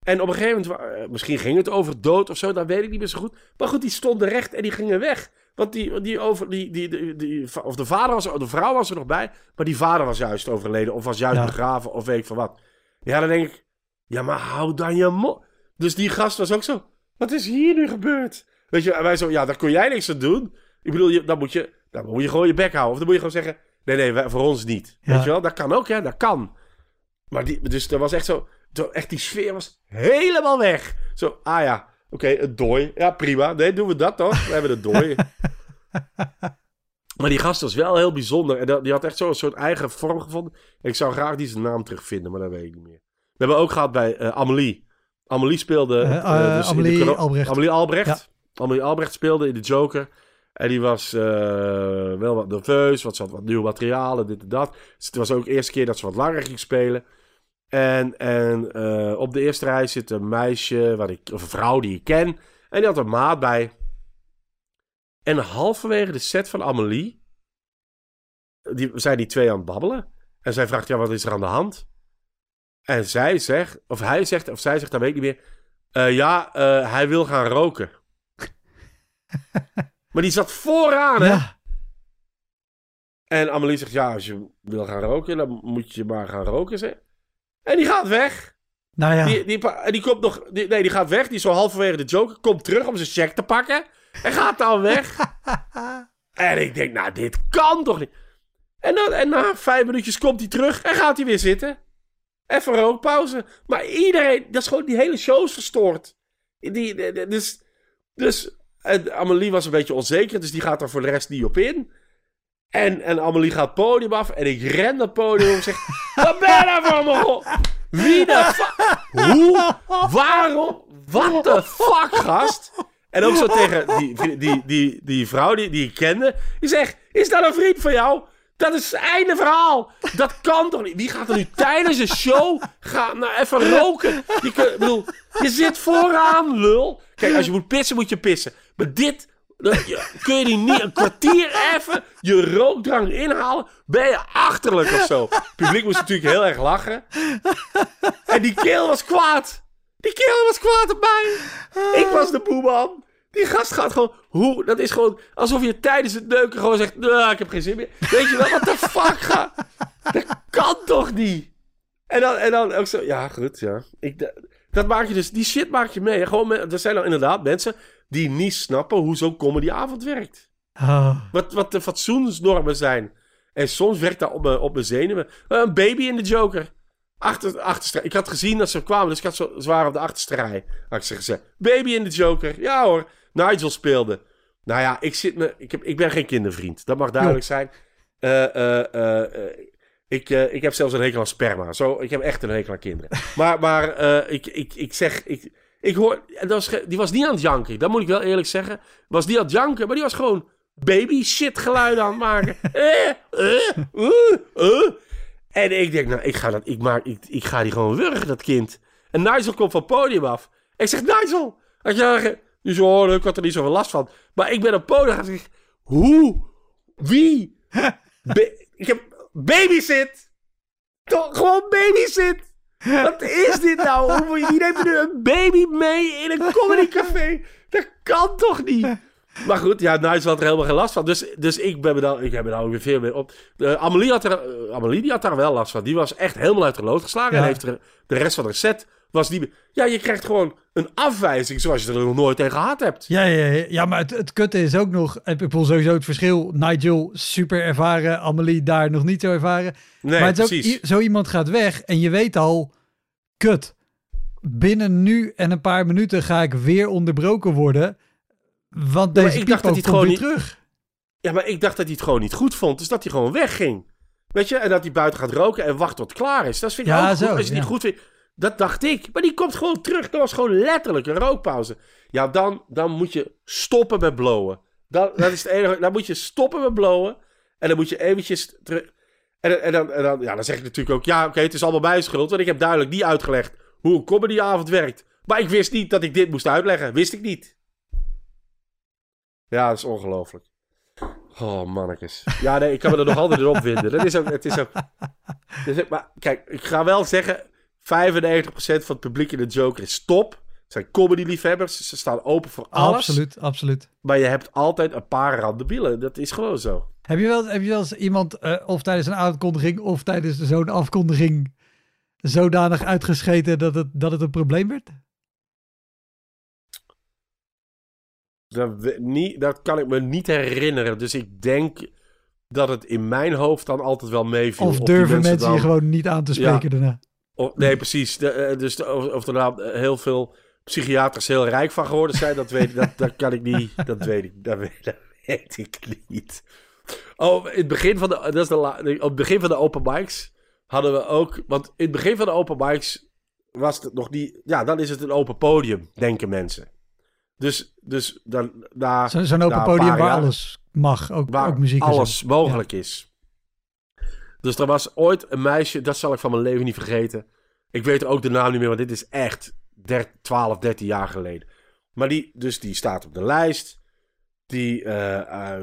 En op een gegeven moment, eh, misschien ging het over dood of zo, dat weet ik niet meer zo goed. Maar goed, die stonden recht en die gingen weg. Want die, die over, die, die, die, die- of de vader was, de vrouw was er nog bij, maar die vader was juist overleden of was juist Ja. begraven of weet ik van wat. Ja, dan denk ik, ja, maar hou dan je mond. Dus die gast was ook zo, wat is hier nu gebeurd? Weet je, en wij zo, ja, daar kon jij niks aan doen. Ik bedoel, je, dan, moet je, dan moet je gewoon je bek houden. Of dan moet je gewoon zeggen, nee, nee, voor ons niet. Ja. Weet je wel, dat kan ook, hè, dat kan. Maar die, dus er was echt zo, zo echt die sfeer was helemaal weg. Zo, ah ja, oké, een dooi. Ja, prima. Nee, doen we dat toch? We hebben een dooi. maar die gast was wel heel bijzonder. En dat- die had echt zo een soort eigen vorm gevonden. Ik zou graag die zijn naam terugvinden, maar dat weet ik niet meer. We hebben ook gehad bij eh, Amelie. Amelie speelde... Eh, eh, dus in de Amelie Albrecht. Amelie Albrecht. Ja. Amelie Albrecht speelde in de Joker. En die was eh, wel wat nerveus, want ze had wat nieuw materiaal en dit en dat. Dus het was ook de eerste keer dat ze wat langer ging spelen. En, en eh, op de eerste rij zit een meisje, wat ik, of een vrouw die ik ken. En die had een maat bij. En halverwege de set van Amelie die, zijn die twee aan het babbelen. En zij vraagt, ja, wat is er aan de hand? En zij zegt, of hij zegt, of zij zegt, dat weet ik niet meer. "Eh, ja, eh, hij wil gaan roken. maar die zat vooraan, hè? Ja. En Amelie zegt, ja, als je wil gaan roken, dan moet je maar gaan roken, zeg. En die gaat weg. Nou ja. Die, die, die komt nog, die- nee, die gaat weg. Die is zo halverwege de joker, komt terug om zijn check te pakken. En gaat dan weg. en ik denk, nou, dit kan toch niet. En, dan, en na vijf minuutjes komt hij terug en gaat hij weer zitten. Even rookpauze. Maar iedereen, dat is gewoon, die hele show is verstoord. Die, die- die- dus, dus En Amelie was een beetje onzeker, dus die gaat er voor de rest niet op in. En, en Amelie gaat het podium af en ik ren dat podium en zeg... Wat ben je nou voor? Wie de fuck? Hoe? Waarom? What the fuck, gast? En ook zo tegen die, die, die, die vrouw die, die ik kende. Die zegt, is dat een vriend van jou? Dat is het einde verhaal. Dat kan toch niet? Wie gaat er nu tijdens een show gaan nou even roken? Bedoel, je zit vooraan, lul. Kijk, als je moet pissen, moet je pissen. Maar dit, kun je die niet een kwartier even je rookdrang inhalen? Ben je achterlijk of zo? Het publiek moest natuurlijk heel erg lachen. En die keel was kwaad. Die keel was kwaad op mij. Ik was de boeman. Die gast gaat gewoon... Hoe? Dat is gewoon alsof je tijdens het neuken gewoon zegt... Nou, ik heb geen zin meer. Weet je wel, wat de fuck ga... Dat kan toch niet? En dan, en dan ook zo... Ja, goed, ja. Ik, dat maak je dus... Die shit maak je mee. Gewoon, er zijn nou inderdaad mensen die niet snappen hoe zo'n comedyavond werkt. Ah. Wat, wat de fatsoensnormen zijn. En soms werkt dat op mijn, op mijn zenuwen. Eh, Een baby in de Joker. Achter, achterste, ik had gezien dat ze kwamen, dus ik had zo zwaar op de achterste rij. Had ik ze gezegd. Baby in de Joker. Ja hoor. Nigel speelde. Nou ja, ik, zit me, ik, heb, ik ben geen kindervriend. Dat mag duidelijk zijn. Eh, eh, ik, ik heb zelfs een hekel aan sperma. Zo, ik heb echt een hekel aan kinderen. Maar, maar ik, ik, ik zeg... Ik, ik hoor, en dat was, die was niet aan het janken. Dat moet ik wel eerlijk zeggen. Was niet aan het janken, maar die was gewoon baby shit geluiden aan het maken. eh, eh, eh. En ik denk, nou, ik ga, dat, ik, maak, ik, ik ga die gewoon wurgen, dat kind. En Nigel komt van het podium af. Ik zeg, Nigel, had je die zo, ik had er niet zoveel last van. Maar ik ben op het podium gaan zeggen, hoe, wie, ik heb babysit. Toch, gewoon babysit. Wat is dit nou? Hoe moet je- Wie neemt nu een baby mee in een comedycafé? Dat kan toch niet? Maar goed, ja, Nigel had er helemaal geen last van. Dus, dus ik ben me dan, ik heb me daar weer veel meer op. Eh, Amelie, had er, Amelie die had daar wel last van. Die was echt helemaal uit de lood geslagen. Ja. En heeft er, de rest van de set was niet meer... Ja, je krijgt gewoon een afwijzing zoals je er nog nooit tegen gehad hebt. Ja, ja, ja, ja, maar het, het kutte is ook nog... Ik bedoel sowieso het verschil. Nigel, super ervaren. Amelie daar nog niet zo ervaren. Nee, maar het is ook, precies. i- zo iemand gaat weg en je weet al... Kut. Binnen nu en een paar minuten ga ik weer onderbroken worden. Want deze ik dacht dat hij gewoon niet- terug. Ja, maar ik dacht dat hij het gewoon niet goed vond. Dus dat hij gewoon wegging. Weet je? En dat hij buiten gaat roken en wacht tot het klaar is. Dat vind ik Ja, ook goed. zo, Als je het ja. niet goed vindt. Dat dacht ik. Maar die komt gewoon terug. Dat was gewoon letterlijk een rookpauze. Ja, dan, dan moet je stoppen met blowen. Dat, dat is het enige. Dan moet je stoppen met blowen. En dan moet je eventjes terug. En, en, dan, en dan, ja, dan zeg ik natuurlijk ook... Ja, oké, het is allemaal mijn schuld. Want ik heb duidelijk niet uitgelegd hoe een comedyavond werkt. Maar ik wist niet dat ik dit moest uitleggen. Wist ik niet. Ja, dat is ongelooflijk. Oh, mannetjes. Ja, nee, ik kan me er nog altijd in opwinden. Dat is ook... Het is ook maar kijk, ik ga wel zeggen... 95% van het publiek in de Joker is top. Het zijn comedy-liefhebbers. Ze staan open voor alles. Absoluut, absoluut. Maar je hebt altijd een paar randebielen. Dat is gewoon zo. Heb je wel, heb je wel eens iemand, eh, of tijdens een aankondiging, of tijdens zo'n afkondiging, zodanig uitgescheten dat het, dat het een probleem werd? Dat, niet, dat kan ik me niet herinneren. Dus ik denk dat het in mijn hoofd dan altijd wel meeviel. Of durven mensen dan- je gewoon niet aan te spreken daarna? Of, nee, precies. De, eh, dus de, of, of er nou heel veel psychiaters heel rijk van geworden zijn, dat weet, dat, dat kan ik niet. Dat weet ik, dat weet, dat weet ik niet. Oh, in het begin van de, dat is de, op het begin van de open mics hadden we ook, want in het begin van de open mics was het nog niet, ja, dan is het een open podium, denken mensen. Dus, dus dan, Zo- Zo'n open podium waar jaar- alles mag, ook, waar ook muziek. alles mogelijk is. Dus er was ooit een meisje, dat zal ik van mijn leven niet vergeten. Ik weet ook de naam niet meer, want dit is echt 13, 12, 13 jaar geleden. Maar die, dus die staat op de lijst. Die, eh,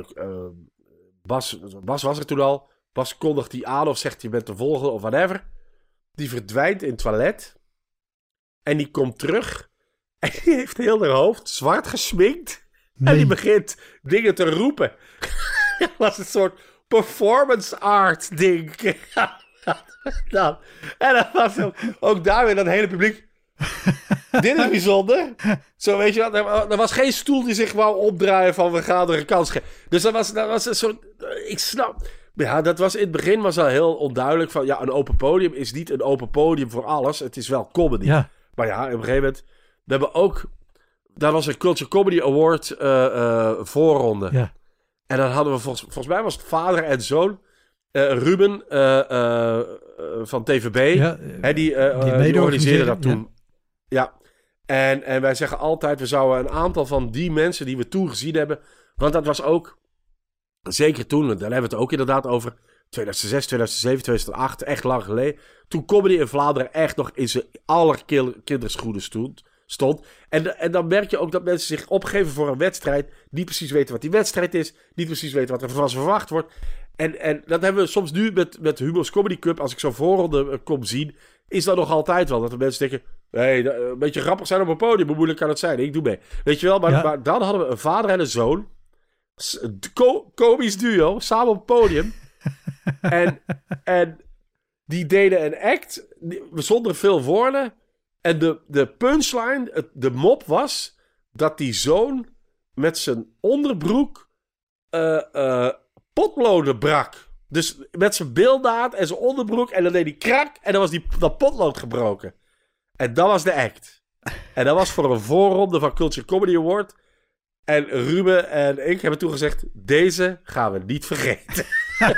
Bas, Bas was er toen al. Bas kondigt die aan of zegt je bent de volgende of whatever. Die verdwijnt in het toilet. En die komt terug. En die heeft heel haar hoofd zwart gesminkt. En die begint dingen te roepen. Het was een soort performance art ding. Dan. En dat was ook, ook daar weer dat hele publiek. Dit is bijzonder. Zo weet je wel. Er, was geen stoel die zich wou opdraaien van we gaan er een kans geven. Dus dat was, dat was een soort. Ik snap. Ja, dat was in het begin was al heel onduidelijk van ja, een open podium is niet een open podium voor alles. Het is wel comedy. Ja, Maar ja, op een gegeven moment. We hebben ook. dat was een Culture Comedy Award eh, eh, voorronde. Ja. En dan hadden we volgens, volgens mij was het vader en zoon. eh, Ruben eh, eh, van TVB. Ja, Hè, die, die organiseerde dat toen. Ja. En, en wij zeggen altijd, we zouden een aantal van die mensen die we toen gezien hebben. Want dat was ook, zeker toen, daar hebben we het ook inderdaad over. 2006, 2007, 2008, echt lang geleden. Toen comedy in Vlaanderen echt nog in zijn allerkinderschoenen stond. Stond. En, en dan merk je ook dat mensen zich opgeven voor een wedstrijd. Niet precies weten wat die wedstrijd is. Niet precies weten wat er van ze verwacht wordt. En, en dat hebben we soms nu met, met Humo's Comedy Cup. Als ik zo'n voorronde eh, kom zien. Is dat nog altijd wel. Dat de mensen denken. Hey, dat- een beetje grappig zijn op een podium. Hoe moeilijk kan het zijn? Ik doe mee. Weet je wel? Maar, Ja. maar dan hadden we een vader en een zoon. Een ko- Komisch duo. Samen op het podium. en, en die deden een act. Zonder veel woorden. En de, de punchline. De mop was. Dat die zoon met zijn onderbroek. eh, potloden brak. Dus met zijn bilnaad en zijn onderbroek. En dan deed hij krak. En dan was die, dat potlood gebroken. En dat was de act. En dat was voor een voorronde van Culture Comedy Award. En Ruben en ik hebben toen gezegd: deze gaan we niet vergeten.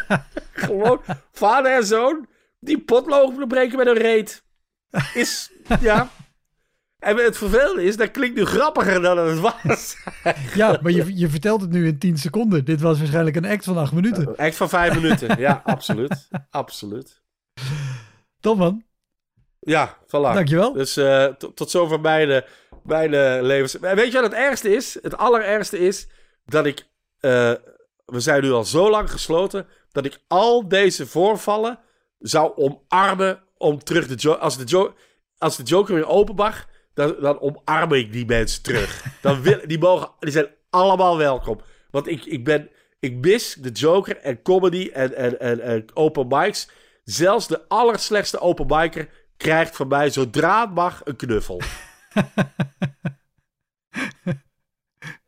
Gewoon vader en zoon die potlood breken met een reet. Is, ja. En het vervelende is, dat klinkt nu grappiger dan het was. ja, maar je, je vertelt het nu in 10 seconden. Dit was waarschijnlijk een act van 8 minuten. Echt van vijf minuten. Ja, absoluut. Absoluut. Top man, Ja, voilà. dankjewel. Dus eh, tot- zover mijn, eh, mijn eh, levens. En weet je wat het ergste is? Het allerergste is dat ik. we zijn nu al zo lang gesloten. dat ik al deze voorvallen zou omarmen. om terug de als, de als de Joker weer open mag. Dan, dan omarm ik die mensen terug. Dan wil, die, mogen, die zijn allemaal welkom. Want ik, ik ben. Ik mis de Joker en comedy en, en, en, en open mics. Zelfs de allerslechtste open micer krijgt van mij zodra het mag een knuffel.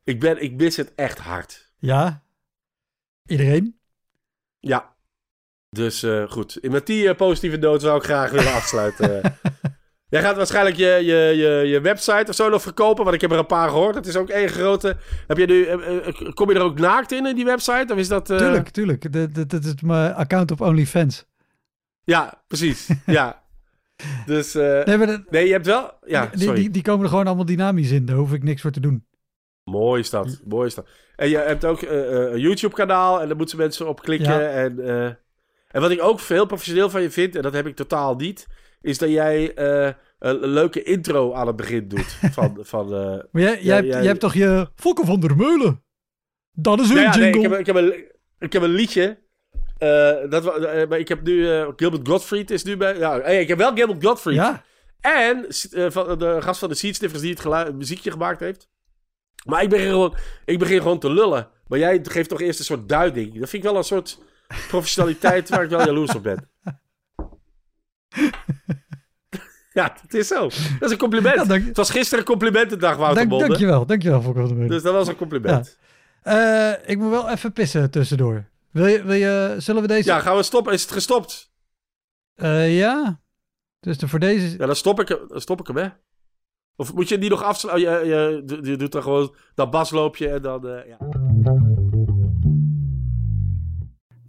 ik, ben, ik mis het echt hard. Ja, iedereen. Ja. Dus eh, goed. Met die eh, positieve noot zou ik graag willen afsluiten. Jij gaat waarschijnlijk je, je, je, je website of zo nog verkopen, want ik heb er een paar gehoord. Het is ook één grote. Heb je nu, eh, eh, kom je er ook naakt in, in die website? Of is dat. eh, Tuurlijk, tuurlijk. Dat, dat, dat is mijn account op OnlyFans. Ja, precies. ja. Dus. Nee, dat- je hebt wel. Ja, die, sorry. die, die komen er gewoon allemaal dynamisch in. Daar hoef ik niks voor te doen. Mooi is dat. Mooi is dat. En je hebt ook een YouTube-kanaal en daar moeten mensen op klikken. Ja. En, en wat ik ook veel professioneel van je vind, en dat heb ik totaal niet, is dat jij eh, een, leuke intro aan het begin doet. Van, van, eh, Maar jij, jij, jij hebt toch je Fokke van der Meulen? Dat is een nou ja, nee, jingle. ik, heb, ik, heb een, ik heb een liedje. eh, dat, maar ik heb nu. Gilbert Gottfried is nu bij. Ja, ik heb wel Gilbert Gottfried. ja, En van de gast van de Seedsniffers die het, gelu- het muziekje gemaakt heeft. Maar ik begin, gewoon, ik begin gewoon te lullen. Maar jij geeft toch eerst een soort duiding. Dat vind ik wel een soort professionaliteit waar ik wel jaloers op ben. ja, het is zo. Dat is een compliment. Ja, dank- het was gisteren een complimentendag, Wouter dank, Bonde. dankjewel. Dankjewel, der Meulen. Dus dat was een compliment. Eh, ik moet wel even pissen tussendoor. Wil je, wil je, zullen we deze... Ja, gaan we stoppen? Is het gestopt? Eh, ja. Dus de, voor deze... Ja, dan stop ik, hem- dan stop ik hem, hè? Of moet je die nog afsluiten? Oh, je, je, je doet dan gewoon dat basloopje en dan... eh, ja.